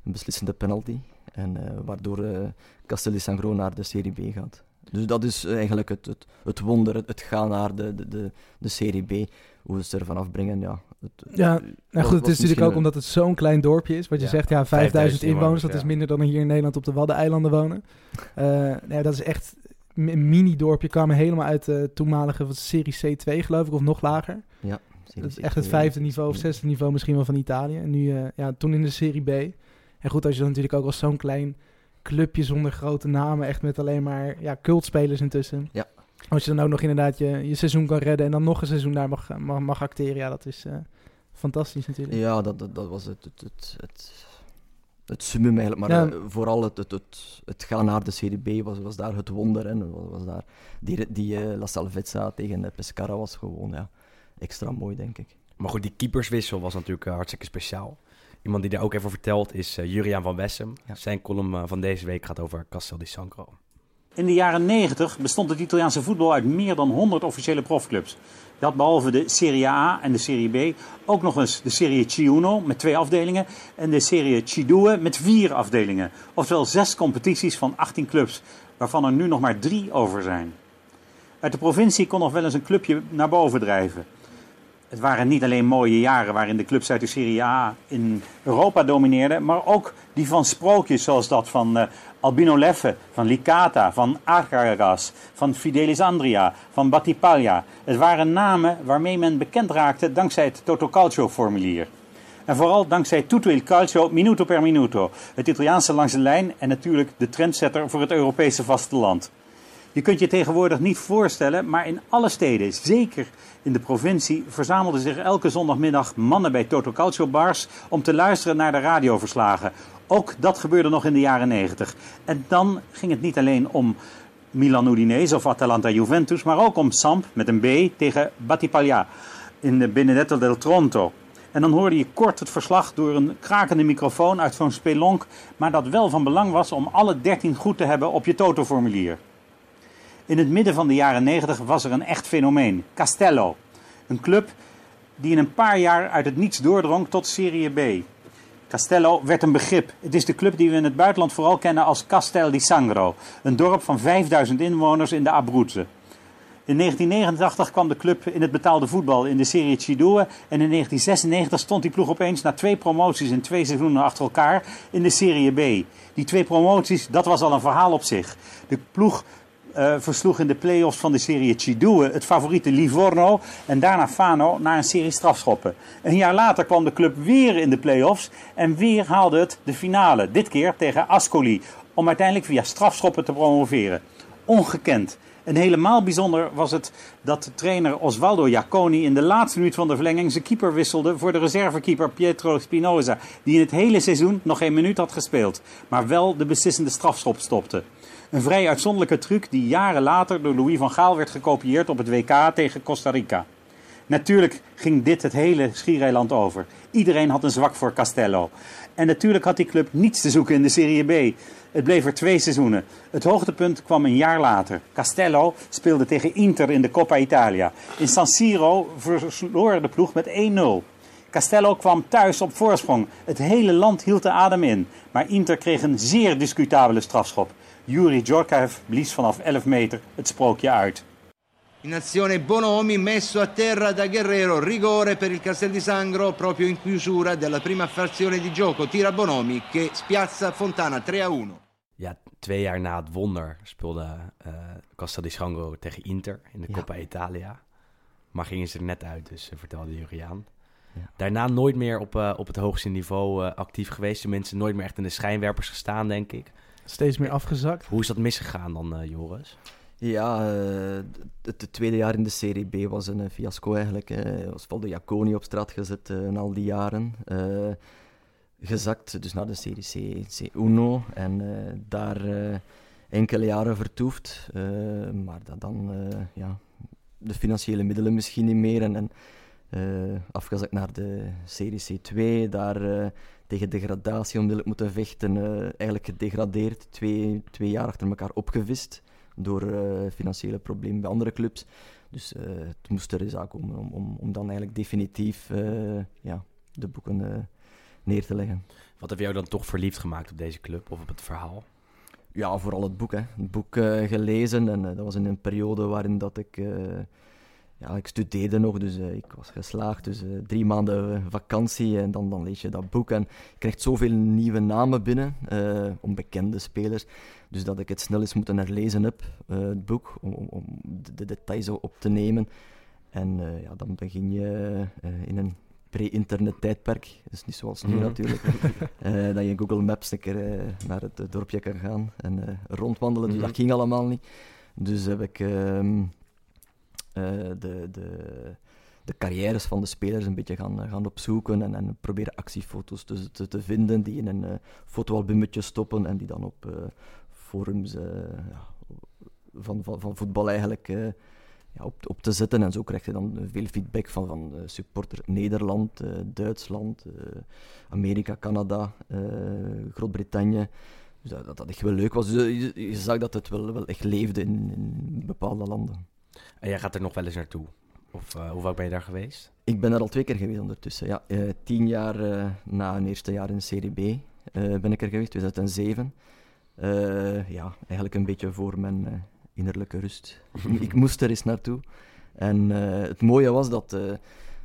een beslissende penalty. En, eh, waardoor eh Castel di Sangro naar de Serie B gaat. Dus dat is eigenlijk het, het, het wonder, het, het gaan naar de, de, de, de Serie B. Hoe ze er vanaf brengen, ja. Het, Ja, Nou goed, het is natuurlijk ook een- omdat het zo'n klein dorpje is. Wat je Ja, zegt, ja, 5000 5000 inwoners. Dat is ja. minder dan er hier in Nederland op de Waddeneilanden wonen. Eh nee, dat is echt een mini-dorpje. Kwamen helemaal uit de toenmalige wat, Serie C2, geloof ik, of nog lager. Serie Dat is C2, echt het vijfde niveau of ja. zesde niveau misschien wel van Italië. En nu, eh, ja, toen in de Serie B. En goed, als je dan natuurlijk ook als zo'n klein clubje zonder grote namen, echt met alleen maar ja, cultspelers intussen. Ja. Als je dan ook nog inderdaad je, je seizoen kan redden en dan nog een seizoen daar mag, mag, mag acteren, ja, dat is eh, fantastisch natuurlijk. Ja, dat, dat, dat was het, het, het, het, het summum eigenlijk. Maar Ja. eh, vooral het, het, het, het gaan naar de Serie B was, was daar het wonder. En was, was daar, die die eh, La Salvezza tegen Pescara was gewoon ja, extra mooi, denk ik. Maar goed, die keeperswissel was natuurlijk hartstikke speciaal. Iemand die daar ook even vertelt is eh, Juriaan van Wessem. Ja. Zijn column eh, van deze week gaat over Castel di Sangro. In de jaren 90 bestond het Italiaanse voetbal uit meer dan 100 officiële profclubs. Je had behalve de Serie A en de Serie B ook nog eens de Serie C1 met twee afdelingen en de Serie C2 met vier afdelingen. Oftewel zes competities van 18 clubs, waarvan er nu nog maar drie over zijn. Uit de provincie kon nog wel eens een clubje naar boven drijven. Het waren niet alleen mooie jaren waarin de clubs uit de Serie A in Europa domineerden, maar ook die van sprookjes zoals dat van eh, Albino Leffe, van Licata, van Acarras, van Fidelis Andria, van Battipaglia. Het waren namen waarmee men bekend raakte dankzij het Toto Calcio formulier. En vooral dankzij Tutto il Calcio Minuto per Minuto, het Italiaanse langs de lijn en natuurlijk de trendsetter voor het Europese vasteland. Je kunt je tegenwoordig niet voorstellen, maar in alle steden, zeker in de provincie, verzamelden zich elke zondagmiddag mannen bij Toto Calcio bars om te luisteren naar de radioverslagen. Ook dat gebeurde nog in de jaren 90. En dan ging het niet alleen om Milan Udinese of Atalanta Juventus, maar ook om Samp met een B tegen Battipaglia in de Benedetto del Tronto. En dan hoorde je kort het verslag door een krakende microfoon uit zo'n spelonk, maar dat wel van belang was om alle 13 goed te hebben op je Toto-formulier. In het midden van de jaren 90 was er een echt fenomeen, Castello. Een club die in een paar jaar uit het niets doordrong tot Serie B. Castello werd een begrip. Het is de club die we in het buitenland vooral kennen als Castel di Sangro. Een dorp van 5000 inwoners in de Abruzzen. In 1989 kwam de club in het betaalde voetbal in de Serie C2 en in 1996 stond die ploeg opeens na twee promoties in twee seizoenen achter elkaar in de Serie B. Die twee promoties, dat was al een verhaal op zich. De ploeg eh, versloeg in de play-offs van de Serie C2 het favoriete Livorno en daarna Fano na een serie strafschoppen. Een jaar later kwam de club weer in de play-offs en weer haalde het de finale. Dit keer tegen Ascoli, om uiteindelijk via strafschoppen te promoveren. Ongekend. En helemaal bijzonder was het dat trainer Osvaldo Jaconi in de laatste minuut van de verlenging zijn keeper wisselde voor de reservekeeper Pietro Spinoza, die in het hele seizoen nog geen minuut had gespeeld, maar wel de beslissende strafschop stopte. Een vrij uitzonderlijke truc die jaren later door Louis van Gaal werd gekopieerd op het WK tegen Costa Rica. Natuurlijk ging dit het hele schiereiland over. Iedereen had een zwak voor Castello. En natuurlijk had die club niets te zoeken in de Serie B. Het bleef er twee seizoenen. Het hoogtepunt kwam een jaar later. Castello speelde tegen Inter in de Coppa Italia. In San Siro verloor de ploeg met 1-0. Castello kwam thuis op voorsprong. Het hele land hield de adem in. Maar Inter kreeg een zeer discutabele strafschop. Yuri Djorkaeff blies vanaf 11 meter het sprookje uit. In azione Bonomi messo a terra da Guerrero, rigore per il Castel di Sangro proprio in chiusura della prima frazione di gioco. Tira Bonomi che spiazza Fontana 3 a 1. Ja, twee jaar na het wonder speelde eh Castel di Sangro tegen Inter in de Ja. Coppa Italia. Maar gingen ze er net uit, dus eh, vertelde Juriaan. Ja. Daarna nooit meer op, eh, op het hoogste niveau eh, actief geweest. De mensen nooit meer echt in de schijnwerpers gestaan, denk ik. Steeds meer afgezakt. Hoe is dat misgegaan dan, eh, Joris? Ja, eh, het, het tweede jaar in de Serie B was een eh, fiasco eigenlijk. Uh, Osvaldo Jaconi op straat gezet eh, in al die jaren. Eh, gezakt dus naar de Serie C, C1 en eh, daar eh, enkele jaren vertoefd. Eh, maar dat dan eh, ja, de financiële middelen misschien niet meer. En, en eh, afgezakt naar de Serie C2, daar eh, tegen degradatie onmiddellijk moeten vechten. eh, eigenlijk gedegradeerd, twee, twee jaar achter elkaar opgevist door eh, financiële problemen bij andere clubs. Dus eh, het moest er eens aankomen om, om, om dan eigenlijk definitief ja, de boeken neer te leggen. Wat heb jou dan toch verliefd gemaakt op deze club of op het verhaal? Ja, vooral het boek. Hè. Het boek gelezen en dat was in een periode waarin dat ik... ja, ik studeerde nog, dus eh, ik was geslaagd. Dus eh, drie maanden eh, vakantie en dan, dan lees je dat boek. En je krijgt zoveel nieuwe namen binnen, eh, onbekende spelers. Dus dat ik het snel eens moeten herlezen heb, het boek, om, om, de, de details op te nemen. En ja, dan begin je in een pre-internet tijdperk. Is niet zoals nu Mhm. natuurlijk. *laughs* dat je in Google Maps een keer naar het dorpje kan gaan en rondwandelen. Dus Mhm. dat ging allemaal niet. Dus heb ik ehm, eh, de, de, de carrières van de spelers een beetje gaan, eh, gaan opzoeken en, en proberen actiefoto's te, te, te vinden die in een eh, fotoalbummetje stoppen en die dan op eh, forums eh, ja, van, van, van voetbal eigenlijk eh, ja, op, op te zetten. En zo krijg je dan veel feedback van, van eh, supporter Nederland, eh, Duitsland, eh, Amerika, Canada, eh, Groot-Brittannië. Dus dat, dat echt wel leuk was. Dus, eh, je, je zag dat het wel, wel echt leefde in, in bepaalde landen. En jij gaat er nog wel eens naartoe? Of eh, hoe vaak ben je daar geweest? Ik ben er al twee keer geweest ondertussen. Ja. Eh, tien jaar eh, na een eerste jaar in Serie B ben ik er geweest, 2007. Eh, ja, eigenlijk een beetje voor mijn innerlijke rust. *laughs* ik moest er eens naartoe. En het mooie was dat...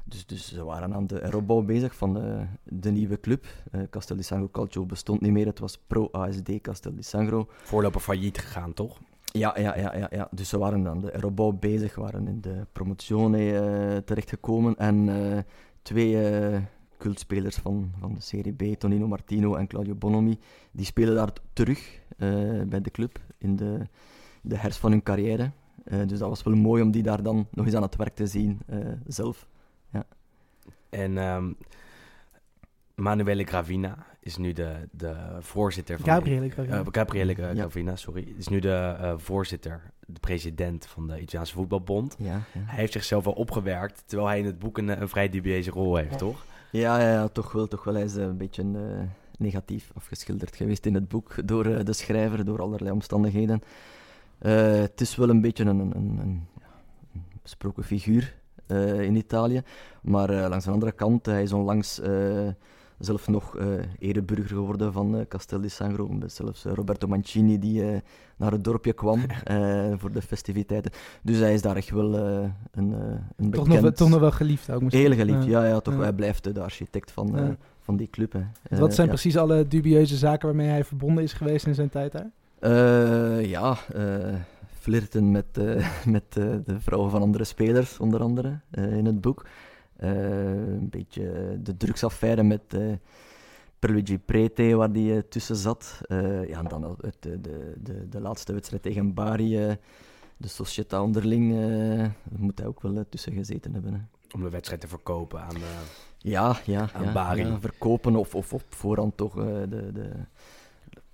dus, dus ze waren aan de heropbouw bezig van eh, de nieuwe club. Castel di Sangro Calcio bestond niet meer, het was Pro ASD Castel di Sangro. Voorloper failliet gegaan, toch? Ja, ja, ja, ja, ja. Dus ze waren aan de heropbouw bezig, waren in de promozione eh, terechtgekomen. En eh, twee eh, cultspelers van, van de Serie B, Tonino Martino en Claudio Bonomi, die spelen daar terug bij de club in de, de herfst van hun carrière. Dus dat was wel mooi om die daar dan nog eens aan het werk te zien zelf. Ja. En ehm Manuele Gravina is nu de, de voorzitter van... Gabriele Gravina. Eh, Gabriele Ja. Sorry. Is nu de eh, voorzitter, de president van de Italiaanse Voetbalbond. Ja, ja. Hij heeft zichzelf wel opgewerkt, terwijl hij in het boek een, een vrij dubieuze rol heeft, toch? Ja, ja, ja, toch wel. Toch wel. Hij is eh, een beetje eh, negatief afgeschilderd geweest in het boek door eh, de schrijver, door allerlei omstandigheden. Eh, het is wel een beetje een, een, een, een, besproken figuur eh, in Italië. Maar eh, langs de andere kant, hij is onlangs eh, zelf nog eh ereburger geworden van eh, Castel di Sangro. Met zelfs eh, Roberto Mancini die eh, naar het dorpje kwam *laughs* eh, voor de festiviteiten. Dus hij is daar echt wel eh, een, eh een Toch, bekend... nog, wel- toch nog wel geliefd ook misschien. Heel geliefd, ja, ja, toch. Hij blijft de architect van, eh, van die club. Hè. Eh, Wat zijn ja. precies alle dubieuze zaken waarmee hij verbonden is geweest in zijn tijd daar? Eh, ja, eh, flirten met, eh, *laughs* met eh, de vrouwen van andere spelers, onder andere, eh, in het boek. Eh, een beetje de drugsaffaire met eh Perluigi Prete, waar die eh, tussen zat. Ja, en dan het, de, de, de, laatste wedstrijd tegen Bari, de Società onderling, daar moet hij ook wel tussen gezeten hebben. Hè. Om de wedstrijd te verkopen aan... eh, Ja, ja, Aan ja, Bari. ja, verkopen of, of op voorhand toch de, de,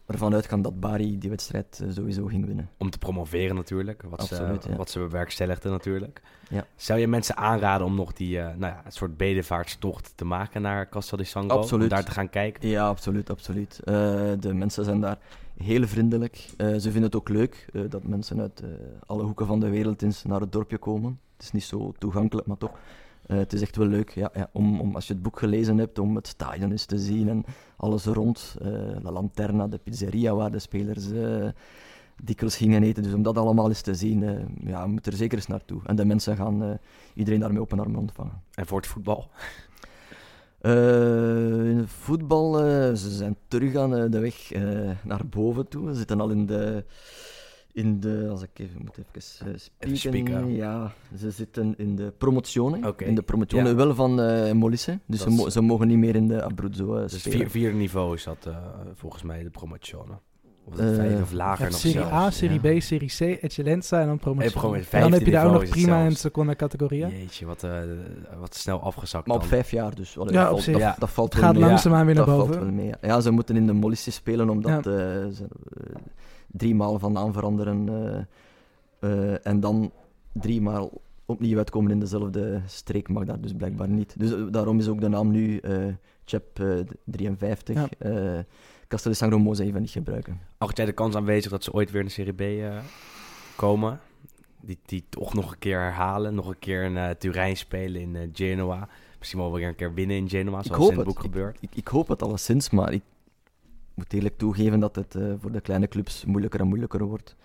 ervan uitgaan dat Bari die wedstrijd eh, sowieso ging winnen. om te promoveren natuurlijk, wat, Absoluut, ze, ja. wat ze bewerkstelligden natuurlijk. Ja. Zou je mensen aanraden om nog die, eh, nou ja, een soort bedevaartstocht te maken naar Castel di Sangro? Absoluut. Om daar te gaan kijken? Ja, absoluut, absoluut. Eh, de mensen zijn daar heel vriendelijk. Ze vinden het ook leuk dat mensen uit alle hoeken van de wereld eens naar het dorpje komen. Het is niet zo toegankelijk, maar toch. Eh, het is echt wel leuk ja, ja, om, om, als je het boek gelezen hebt, om het stadion eens te zien en alles rond. eh, La Lanterna, de pizzeria waar de spelers eh, dikwijls gingen eten. Dus om dat allemaal eens te zien, ja, je moet er zeker eens naartoe. En de mensen gaan iedereen daarmee open armen ontvangen. En voor het voetbal? In het voetbal, ze zijn terug aan de weg naar boven toe. Ze zitten al in de, in de als ik even moet even eh, spieken. spieken. Ja, ze zitten in de promozione. Oké, In de promozione ja. wel van eh Molisse. Dus ze, mo- ze mogen niet meer in de Abruzzo eh, Dus spelen. vier, vier niveau is dat volgens mij de promozione. Of vijf of lager Ja, nog serie zelfs. A, Serie ja. B, Serie C, Eccellenza en dan promotie. En dan heb je daar ook nog 15 niveau is prima het in zelfs. seconda categoria. Jeetje, wat, eh, wat snel afgezakt Maar op dan. vijf jaar dus. Allee, Ja, dat, op valt, zich. dat, dat valt Het wel gaat mee. langzaamaan weer naar dat valt boven. wel mee. Ja. Ze moeten in de Molisse spelen omdat ze eh, drie maal van naam veranderen eh, eh, en dan drie maal opnieuw uitkomen in dezelfde streek mag dat dus blijkbaar niet. Dus eh, daarom is ook de naam nu eh eh, 53. Ja. eh Castel ze even niet gebruiken. Acht jij de kans aanwezig dat ze ooit weer in de Serie B eh, komen? Die, die toch nog een keer herhalen, nog een keer in eh, Turijn spelen in eh, Genoa. Misschien wel weer een keer winnen in Genoa, Ik zoals hoop in het het. boek gebeurt. Ik, ik hoop het alleszins, maar ik moet eerlijk toegeven dat het eh, voor de kleine clubs moeilijker en moeilijker wordt.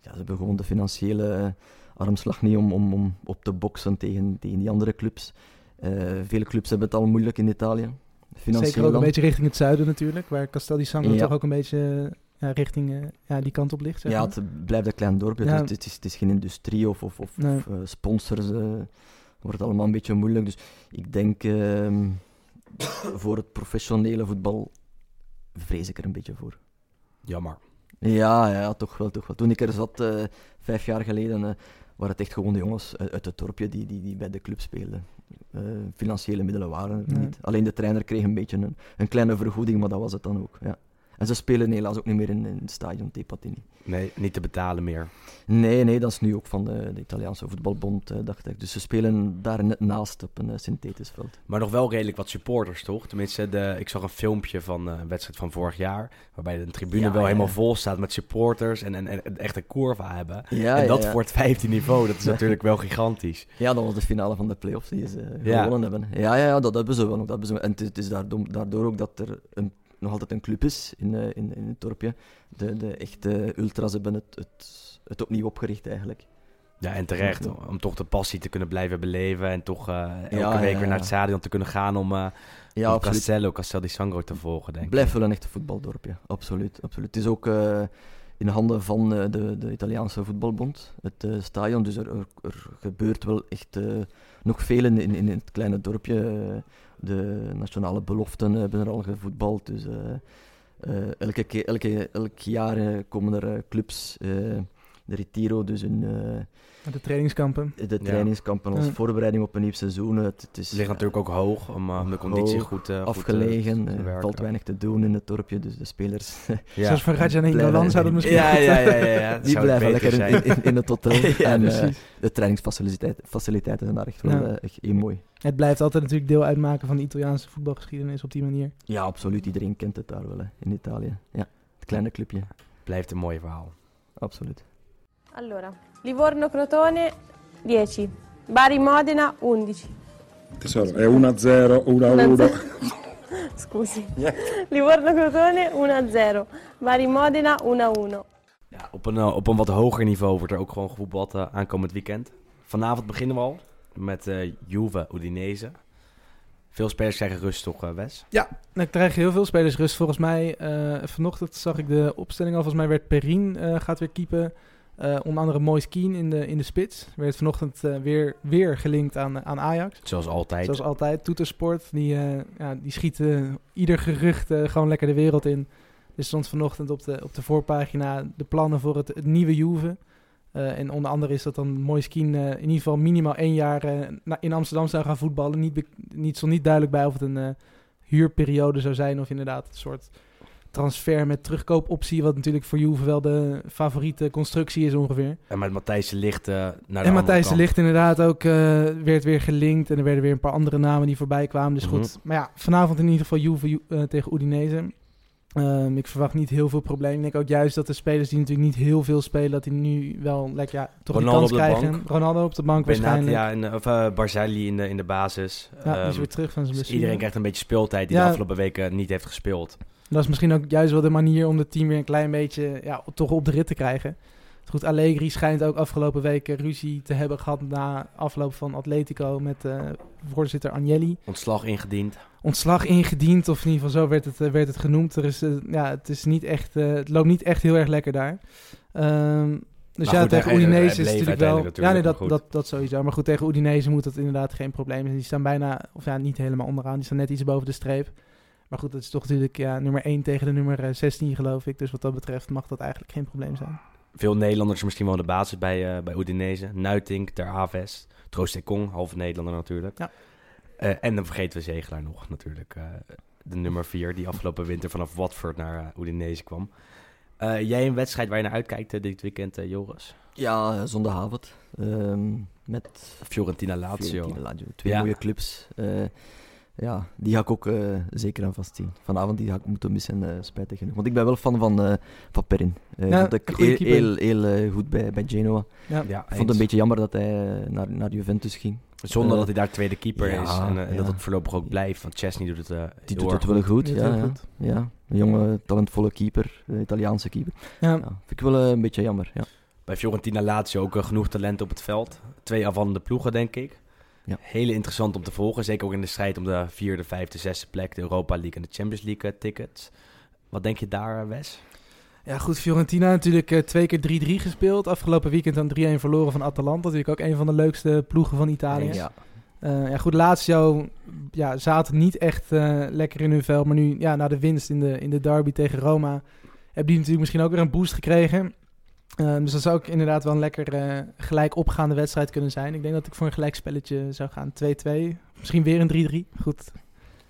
Ja, ze hebben gewoon de financiële eh, armslag niet om, om, om op te boksen tegen, tegen die andere clubs. Eh, vele clubs hebben het al moeilijk in Italië. Financieel Zeker ook een beetje richting het zuiden natuurlijk, waar Castel di Sangro Ja. toch ook een beetje ja, richting ja, die kant op ligt. Zeg Ja, maar. het blijft een klein dorpje. Ja. het, is, het is geen industrie of, of, of, Nee. of, sponsors. eh wordt allemaal een beetje moeilijk. Dus ik denk ehm, voor het professionele voetbal vrees ik er een beetje voor. Jammer. Ja, ja, toch wel, toch wel. Toen ik er zat, eh, vijf jaar geleden, eh, waren het echt gewoon de jongens uit, uit het dorpje die, die, die bij de club speelden. eh, financiële middelen waren er Nee. niet. Alleen de trainer kreeg een beetje een, een kleine vergoeding, maar dat was het dan ook. Ja. En ze spelen helaas ook niet meer in, in het stadion Tepatini. Nee, niet te betalen meer. Nee, nee, dat is nu ook van de, de Italiaanse voetbalbond, eh, dacht ik. Dus ze spelen daar net naast op een eh, synthetisch veld. Maar nog wel redelijk wat supporters, toch? Tenminste, de, ik zag een filmpje van eh, een wedstrijd van vorig jaar. Waarbij de tribune Ja, wel ja. helemaal vol staat met supporters. En, en, en echt een curva hebben. Ja, en dat voor het 15 niveau, dat is *laughs* natuurlijk wel gigantisch. Ja, dat was de finale van de play-offs die ze gewonnen hebben. Ja, ja, ja, dat hebben ze wel. Dat hebben ze, en het is, het is daardoor, daardoor ook dat er een, nog altijd een club is in, eh, in, in het dorpje. De, de echte ultras hebben het, het, het opnieuw opgericht eigenlijk. Ja, en terecht. Om toch de passie te kunnen blijven beleven. En toch eh, elke Ja, week ja, weer naar het stadion te kunnen gaan om, Ja, om. Castello, Castel di Sangro te volgen, denk ik. Blijft wel een echte voetbaldorpje, absoluut. absoluut. Het is ook eh, in handen van de, de Italiaanse voetbalbond, het stadion. Dus er, er, er gebeurt wel echt nog veel in, in, in het kleine dorpje. De nationale beloften hebben er al gevoetbald. Dus eh, eh, elke, keer- elke, elk jaar eh, komen er clubs, de Retiro, dus eh, De trainingskampen. de Ja. trainingskampen als Ja. voorbereiding op een nieuw seizoen. Het, het is ligt natuurlijk ook hoog om, eh, om de conditie hoog, goed, eh, goed, eh, afgelegen. te Er valt weinig te doen in het dorpje, dus de spelers *laughs* Ja. Zoals voor Rajanino Blijven- Nolan zou dat misschien Ja, goed ja, ja, ja, ja. Die blijven lekker in, in, in het hotel. *laughs* En de trainingsfaciliteiten faciliteiten zijn daar echt wel Ja. eh, echt heel mooi. Het blijft altijd natuurlijk deel uitmaken van de Italiaanse voetbalgeschiedenis op die manier. Ja, absoluut. Iedereen kent het daar wel, hè, in Italië. Ja, het kleine clubje. Blijft een mooi verhaal. Absoluut. Allora, Livorno Crotone 10, Bari Modena 11. Tesoro, è 1-0, 1-1. *laughs* Scusi. Livorno Crotone 1-0, Bari Modena 1-1. Ja, op, een, eh, op een wat hoger niveau wordt er ook gewoon gevoetbald eh, aankomend weekend. Vanavond beginnen we al met eh Juve Udinese. Veel spelers krijgen rust toch, eh, Wes? Ja, dan krijgen heel veel spelers rust. Volgens mij, eh, vanochtend zag ik de opstelling al. Volgens mij werd Perin eh, gaat weer keepen. Eh, onder andere Moise Keane in de, in de spits. Werd vanochtend eh, weer, weer gelinkt aan, aan Ajax. Zoals altijd. Zoals altijd. Toetersport, die, eh, ja, die schieten ieder gerucht eh, gewoon lekker de wereld in. Er stond vanochtend op de, op de voorpagina de plannen voor het, het nieuwe Juve. Eh, en onder andere is dat dan Moise eh, in ieder geval minimaal één jaar eh, in Amsterdam zou gaan voetballen. Niet, niet, stond niet duidelijk bij of het een eh, huurperiode zou zijn of inderdaad een soort transfer met terugkoopoptie. Wat natuurlijk voor Juve wel de favoriete constructie is ongeveer. En met Matthijs de Ligt eh, naar de En Matthijs. Ligt inderdaad ook eh, werd weer gelinkt. En er werden weer een paar andere namen die voorbij kwamen. Dus Mhm. goed. Maar ja, vanavond in ieder geval Juve Ju- eh, tegen Udinese. Ehm, ik verwacht niet heel veel problemen. Ik denk ook juist dat de spelers die natuurlijk niet heel veel spelen... dat die nu wel lekker ja, toch Ronaldo kans op de krijgen. bank. Ronaldo op de bank waarschijnlijk. In, de- of uh, Barzagli in de, in de basis. Ja, die is Ehm, weer terug van zijn dus blessure. iedereen krijgt een beetje speeltijd die Ja. de afgelopen weken niet heeft gespeeld. Dat is misschien ook juist wel de manier om het team weer een klein beetje ja, toch op de rit te krijgen. Goed, Allegri schijnt ook afgelopen weken ruzie te hebben gehad na afloop van Atletico met eh, voorzitter Agnelli. Ontslag ingediend. Ontslag ingediend, of in ieder geval zo werd het, eh, werd het genoemd. Er is, eh, ja, het, is niet echt, het loopt niet echt heel erg lekker daar. Ehm, dus Maar ja, goed, tegen Udinese is natuurlijk wel... Ja, nee, dat, dat, dat sowieso. Maar goed, tegen Udinese moet dat inderdaad geen probleem zijn. Die staan bijna, of ja, niet helemaal onderaan. Die staan net iets boven de streep. Maar goed, het is toch natuurlijk ja, nummer 1 tegen de nummer eh, 16, geloof ik. Dus wat dat betreft mag dat eigenlijk geen probleem zijn. Veel Nederlanders misschien wel de basis bij, eh bij Udinese. Nuitink, Ter Aves, Troost Kong, halve Nederlander natuurlijk. Ja. Eh, en dan vergeten we Zegelaar nog natuurlijk. eh, de nummer 4 die afgelopen winter vanaf Watford naar eh, Udinese kwam. Eh, jij een wedstrijd waar je naar uitkijkt eh, dit weekend, eh, Joris? Ja, zondagavond. ehm, met Fiorentina Lazio. Fiorentina Lazio. Twee Ja. mooie clubs. Ja, die ga ik ook eh, zeker aan vastzien. Vanavond die ga ik moeten missen, eh spijtig genoeg. Want ik ben wel fan van, eh van Perrin. Eh, Ja, vond ik heel, heel, heel goed bij, bij Genoa. Ja. Vond het een beetje jammer dat hij naar, naar Juventus ging. Zonder dat hij daar tweede keeper ja, is. En, dat het voorlopig ook blijft. Want Chesney doet het eh Die doet het wel goed, Die doet ja, het ja. goed. ja. Een jonge, talentvolle keeper, een Italiaanse keeper. Ja. Ja, vind ik wel een beetje jammer, ja. Bij Fiorentina Lazio ook genoeg talent op het veld. Twee afvallende ploegen, denk ik. Ja. Hele interessant om te volgen. Zeker ook in de strijd om de vierde, vijfde, zesde plek. De Europa League en de Champions League eh, tickets. Wat denk je daar, eh, Wes? Ja, goed. Fiorentina natuurlijk eh, twee keer 3-3 gespeeld. Afgelopen weekend dan 3-1 verloren van Atalanta. Natuurlijk ook een van de leukste ploegen van Italië. Ja. Eh, ja, goed, Lazio ja, zaten niet echt lekker in hun vel. Maar nu, ja, na de winst in de, in de derby tegen Roma... hebben die natuurlijk misschien ook weer een boost gekregen. Ehm, dus dat zou ook inderdaad wel een lekker eh, gelijk opgaande wedstrijd kunnen zijn. Ik denk dat ik voor een gelijkspelletje zou gaan. 2-2, misschien weer een 3-3. Goed,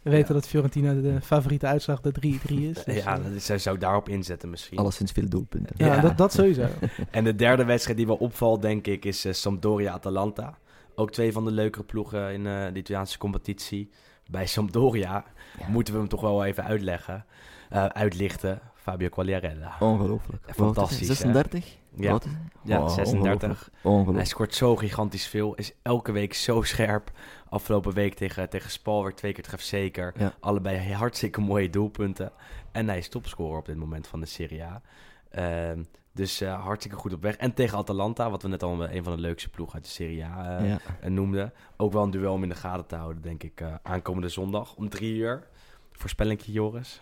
we weten dat Fiorentina de favoriete uitslag de 3-3 is. Dus, ja, eh, dat is, zij zou daarop inzetten misschien. Alleszins veel doelpunten. Ja, dat- dat sowieso. *laughs* en de derde wedstrijd die wel opvalt, denk ik, is eh, Sampdoria-Atalanta. Ook twee van de leukere ploegen in eh, de Italiaanse competitie. Bij Sampdoria moeten we hem toch wel even uitleggen, eh, uitlichten. Fabio Quagliarella. Ongelooflijk. Fantastisch. hè? 36? Ja, Wat is het? ja Oh, 36. ongelooflijk. Ongelooflijk. Hij scoort zo gigantisch veel. Is elke week zo scherp. Afgelopen week tegen, tegen Spal werd twee keer trefzeker. Ja. Allebei hartstikke mooie doelpunten. En hij is topscorer op dit moment van de Serie A. Ehm, dus eh, hartstikke goed op weg. En tegen Atalanta, wat we net al een van de leukste ploegen uit de Serie A eh, Ja. eh, noemden. Ook wel een duel om in de gaten te houden, denk ik. eh, aankomende zondag om drie uur. Voorspellingje, Joris.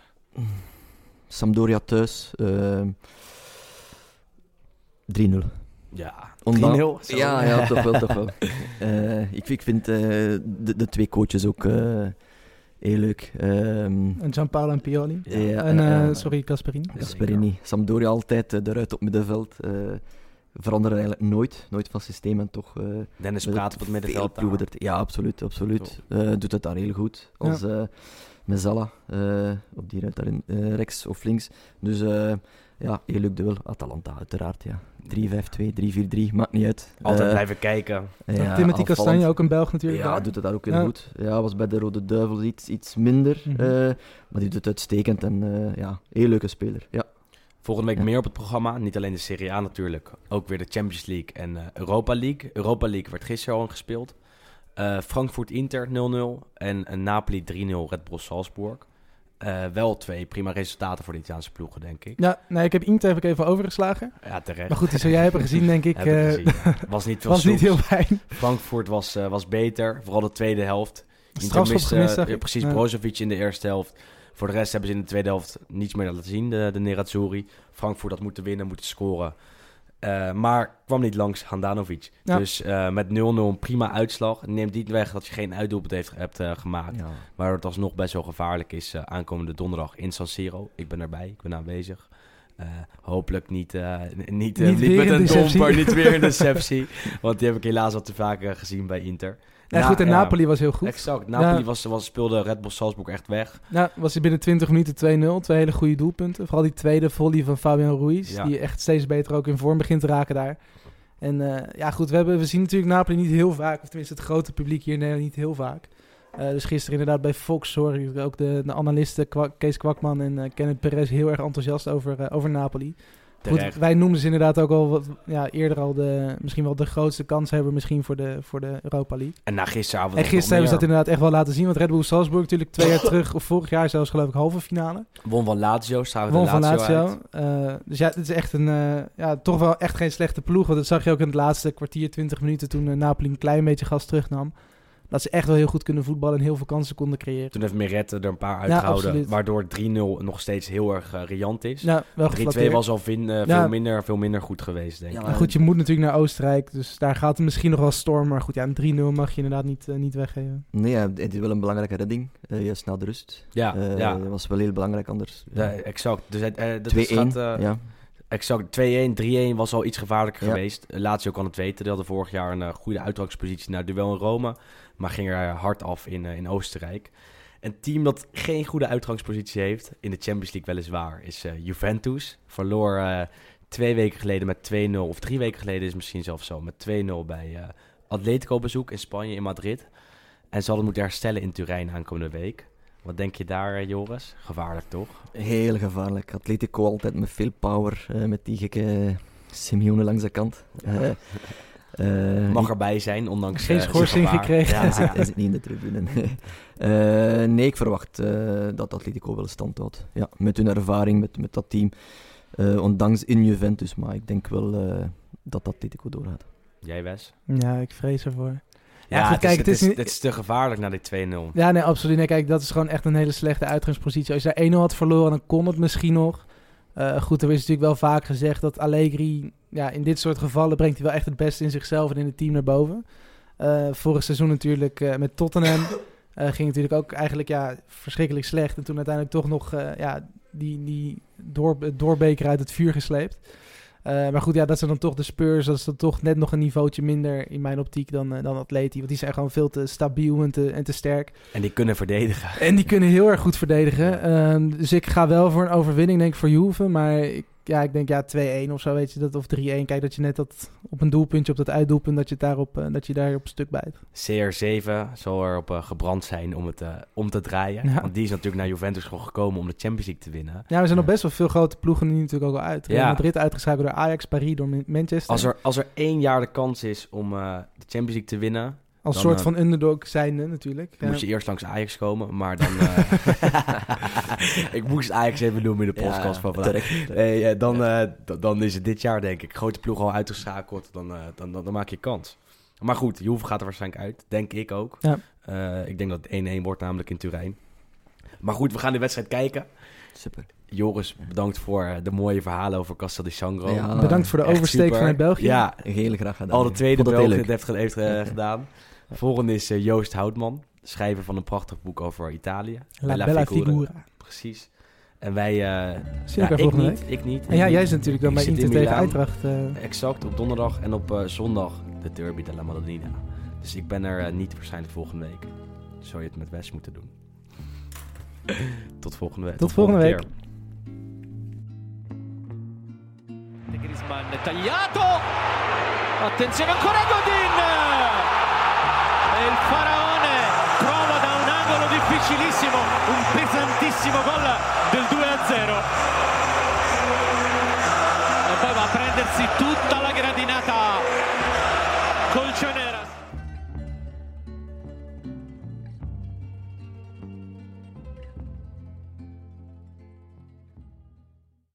Sampdoria thuis. ehm 3-0. Ja, Ondan- 3-0, zo. Ja, ja, toch wel, toch wel. *laughs* Eh, ik, ik vind eh, de, de twee coaches ook eh, heel leuk. Ehm, En Gianpaolo en Pioli. Ja, en, sorry, Gasperini. Gasperini. Sampdoria altijd eruit op middenveld. eh veranderen eigenlijk nooit. Nooit van systeem en toch... eh, Dennis Praat op het middenveld Ja, absoluut. absoluut. Eh, doet het daar heel goed. Als Ja. Eh Mezzala eh, op die ruit daarin, eh, rechts of links. Dus eh, ja, heel leuk duel. Atalanta uiteraard, ja. 3-5-2, 3-4-3, maakt niet uit. Altijd blijven kijken. Timothy aanvallend. Castanje, ook een Belg natuurlijk. Ja, daar. doet het daar ook heel Ja. goed. Ja, was bij de Rode Duivels iets, iets minder. Mhm. eh, maar die doet het uitstekend en eh, ja, heel leuke speler. Ja. Volgende week Ja. meer op het programma. Niet alleen de Serie A natuurlijk. Ook weer de Champions League en eh, Europa League. Europa League werd gisteren al gespeeld. Eh Frankfurt-Inter 0-0. En eh, Napoli 3-0 Red Bull Salzburg. Eh, wel twee prima resultaten voor de Italiaanse ploegen, denk ik. Ja, nee, ik heb Inter heb ik even overgeslagen. Ja, terecht. Maar goed, die zou jij hebben gezien, denk ik. *laughs* Gezien, ja. Was niet veel *laughs* was niet heel fijn. Frankfurt was, was beter. Vooral de tweede helft. Inter Strafschop miste, gemist, ja, precies, Ja. Brozovic in de eerste helft. Voor de rest hebben ze in de tweede helft niets meer laten zien, de, de Nerazzurri. Frankfurt had moeten winnen, moeten scoren. Eh, maar kwam niet langs Handanovic. Ja. Dus eh, met 0-0 een prima uitslag. Neemt niet weg dat je geen uitdoelpunt heeft, hebt eh, gemaakt. Ja. Waardoor het alsnog best wel gevaarlijk is aankomende donderdag in San Siro. Ik ben erbij, ik ben aanwezig. Eh, hopelijk niet, eh, niet, eh, Niet niet weer met een domper, niet weer een deceptie. want die heb ik helaas al te vaak eh, gezien bij Inter. Ja, goed, en Napoli was heel goed. Exact, Napoli Ja. was, was, speelde Red Bull Salzburg echt weg. Nou, was hij binnen 20 minuten 2-0. Twee hele goede doelpunten. Vooral die tweede volley van Fabian Ruiz. Ja. Die echt steeds beter ook in vorm begint te raken daar. En eh, ja, goed, we, hebben, we zien natuurlijk Napoli niet heel vaak. Of tenminste het grote publiek hier in Nederland niet heel vaak. Eh, dus gisteren inderdaad bij Fox hoor ik ook de, de analisten Kwa- Kees Kwakman en eh, Kenneth Perez heel erg enthousiast over, eh, over Napoli. Goed, wij noemden ze inderdaad ook al wat, ja, eerder al de, misschien wel de grootste kans hebben misschien voor de, voor de Europa League. En na gisteravond En gisteren hebben ze dat inderdaad echt wel laten zien. Want Red Bull Salzburg natuurlijk twee jaar *laughs* terug, of vorig jaar zelfs geloof ik, halve finale. Won van Lazio, we Won van Lazio. Eh, dus ja, het is echt een, ja, toch wel echt geen slechte ploeg. Want dat zag je ook in het laatste kwartier, 20 minuten toen Napoli een klein beetje gas terugnam. Dat ze echt wel heel goed kunnen voetballen en heel veel kansen konden creëren. Toen heeft Meret er een paar Ja, uitgehouden, waardoor 3-0 nog steeds heel erg eh, riant is. Ja, wel 3-2 geflatteerd. was al vin, eh, Ja. veel, minder, veel minder goed geweest, denk ik. Maar goed, je moet natuurlijk naar Oostenrijk, dus daar gaat het misschien nog wel storm. Maar goed, ja, een 3-0 mag je inderdaad niet, eh, niet weggeven. Nee, ja, het is wel een belangrijke redding. juist na de rust. Ja, ja. Dat was wel heel belangrijk anders. Ja, exact. Dus het, dat 2-1, gaat, eh, ja. Exact, 2-1, 3-1 was al iets gevaarlijker Ja. geweest. Lazio kan het weten. Die hadden vorig jaar een goede uitgangspositie naar duel in Rome. Maar ging er hard af in, eh, in Oostenrijk. Een team dat geen goede uitgangspositie heeft, in de Champions League weliswaar, is eh, Juventus. Verloor eh, twee weken geleden met 2-0, of drie weken geleden is het misschien zelfs zo, met 2-0 bij Atletico bezoek in Spanje, in Madrid. En ze hadden moeten herstellen in Turijn aankomende week. Wat denk je daar, Joris? Gevaarlijk toch? Heel gevaarlijk. Atletico altijd met veel power, met die gekke Simeone langs de kant. *laughs* eh, Mag erbij zijn, ondanks Geen eh, schorsing gekregen. Hij *laughs* zit, hij zit niet in de tribune. *laughs* Eh, nee, ik verwacht eh, dat Atletico wel stand houdt. Ja, met hun ervaring, met, met dat team. Eh, ondanks in Juventus, maar ik denk wel eh, dat Atletico doorgaat. Jij, Wes? Ja, ik vrees ervoor. Ja, goed, het, kijk, is, het het, is het is te gevaarlijk naar die 2-0. Ja, nee, absoluut. Nee, kijk, dat is gewoon echt een hele slechte uitgangspositie. Als je daar 1-0 had verloren, dan kon het misschien nog. Eh, goed, er is natuurlijk wel vaak gezegd dat Allegri... Ja, in dit soort gevallen brengt hij wel echt het beste in zichzelf en in het team naar boven. Eh, vorig seizoen natuurlijk eh, met Tottenham ging natuurlijk ook eigenlijk ja, verschrikkelijk slecht. En toen uiteindelijk toch nog ja, die, die door, doorbeker uit het vuur gesleept. Eh, maar goed, ja, dat zijn dan toch de Spurs. Dat is dan toch net nog een niveautje minder in mijn optiek dan, eh, dan Atleti. Want die zijn gewoon veel te stabiel en te, en te sterk. En die kunnen verdedigen. En die kunnen heel erg goed verdedigen. Ehm, dus ik ga wel voor een overwinning, denk ik, voor Juve. Maar ik, ja, ik denk ja, 2-1 of zo, weet je dat. Of 3-1. Kijk, dat je net dat op een doelpuntje, op dat uitdoelpunt, dat je, daarop, eh, dat je daar op stuk bijt. CR7 zal erop uh, gebrand zijn om het uh, om te draaien. Ja. Want die is natuurlijk naar Juventus gewoon gekomen om de Champions League te winnen. Ja, er zijn nog best wel veel grote ploegen die natuurlijk ook al uit. Ja. Madrid uitgeschakeld door Ajax, Paris, door Man- Manchester. Als er, als er één jaar de kans is om eh, de Champions League te winnen... Als dan, soort eh, van underdog zijnde natuurlijk. Dan Ja. moest je eerst langs Ajax komen, maar dan... eh, *laughs* ik moest Ajax even noemen in de Ja, podcast van vandaag. Nee, eh, dan, eh, dan is het dit jaar, denk ik. Grote ploeg al uitgeschakeld, dan, eh, dan, dan, dan maak je kans. Maar goed, Juve gaat er waarschijnlijk uit. Denk ik ook. Ja. Eh, ik denk dat het 1-1 wordt, namelijk in Turijn. Maar goed, we gaan de wedstrijd kijken. Super. Joris, bedankt voor de mooie verhalen over Castel di Sangro. Ja, Bedankt voor de oversteek vanuit België. Ja, Heel graag gedaan. al de tweede het heeft, heeft gedaan. Volgende is eh, Joost Houtman, schrijver van een prachtig boek over Italië. La Bella Figura. Precies. En wij... eh Zie ja, elkaar ik niet, ik niet. En ja, jij zit natuurlijk dan bij Inter tegen Milaan. Eintracht. eh. Exact, op donderdag en op eh, zondag de derby della Madonnina. Dus ik ben er niet waarschijnlijk volgende week. Zou je het met Wes moeten doen. *laughs* Tot volgende week. Tot volgende week. keer. De Griezmann tagliato attenzione ancora Godin e il faraone trova da un angolo difficilissimo un pesantissimo gol del 2 a 0 e poi va a prendersi tutta la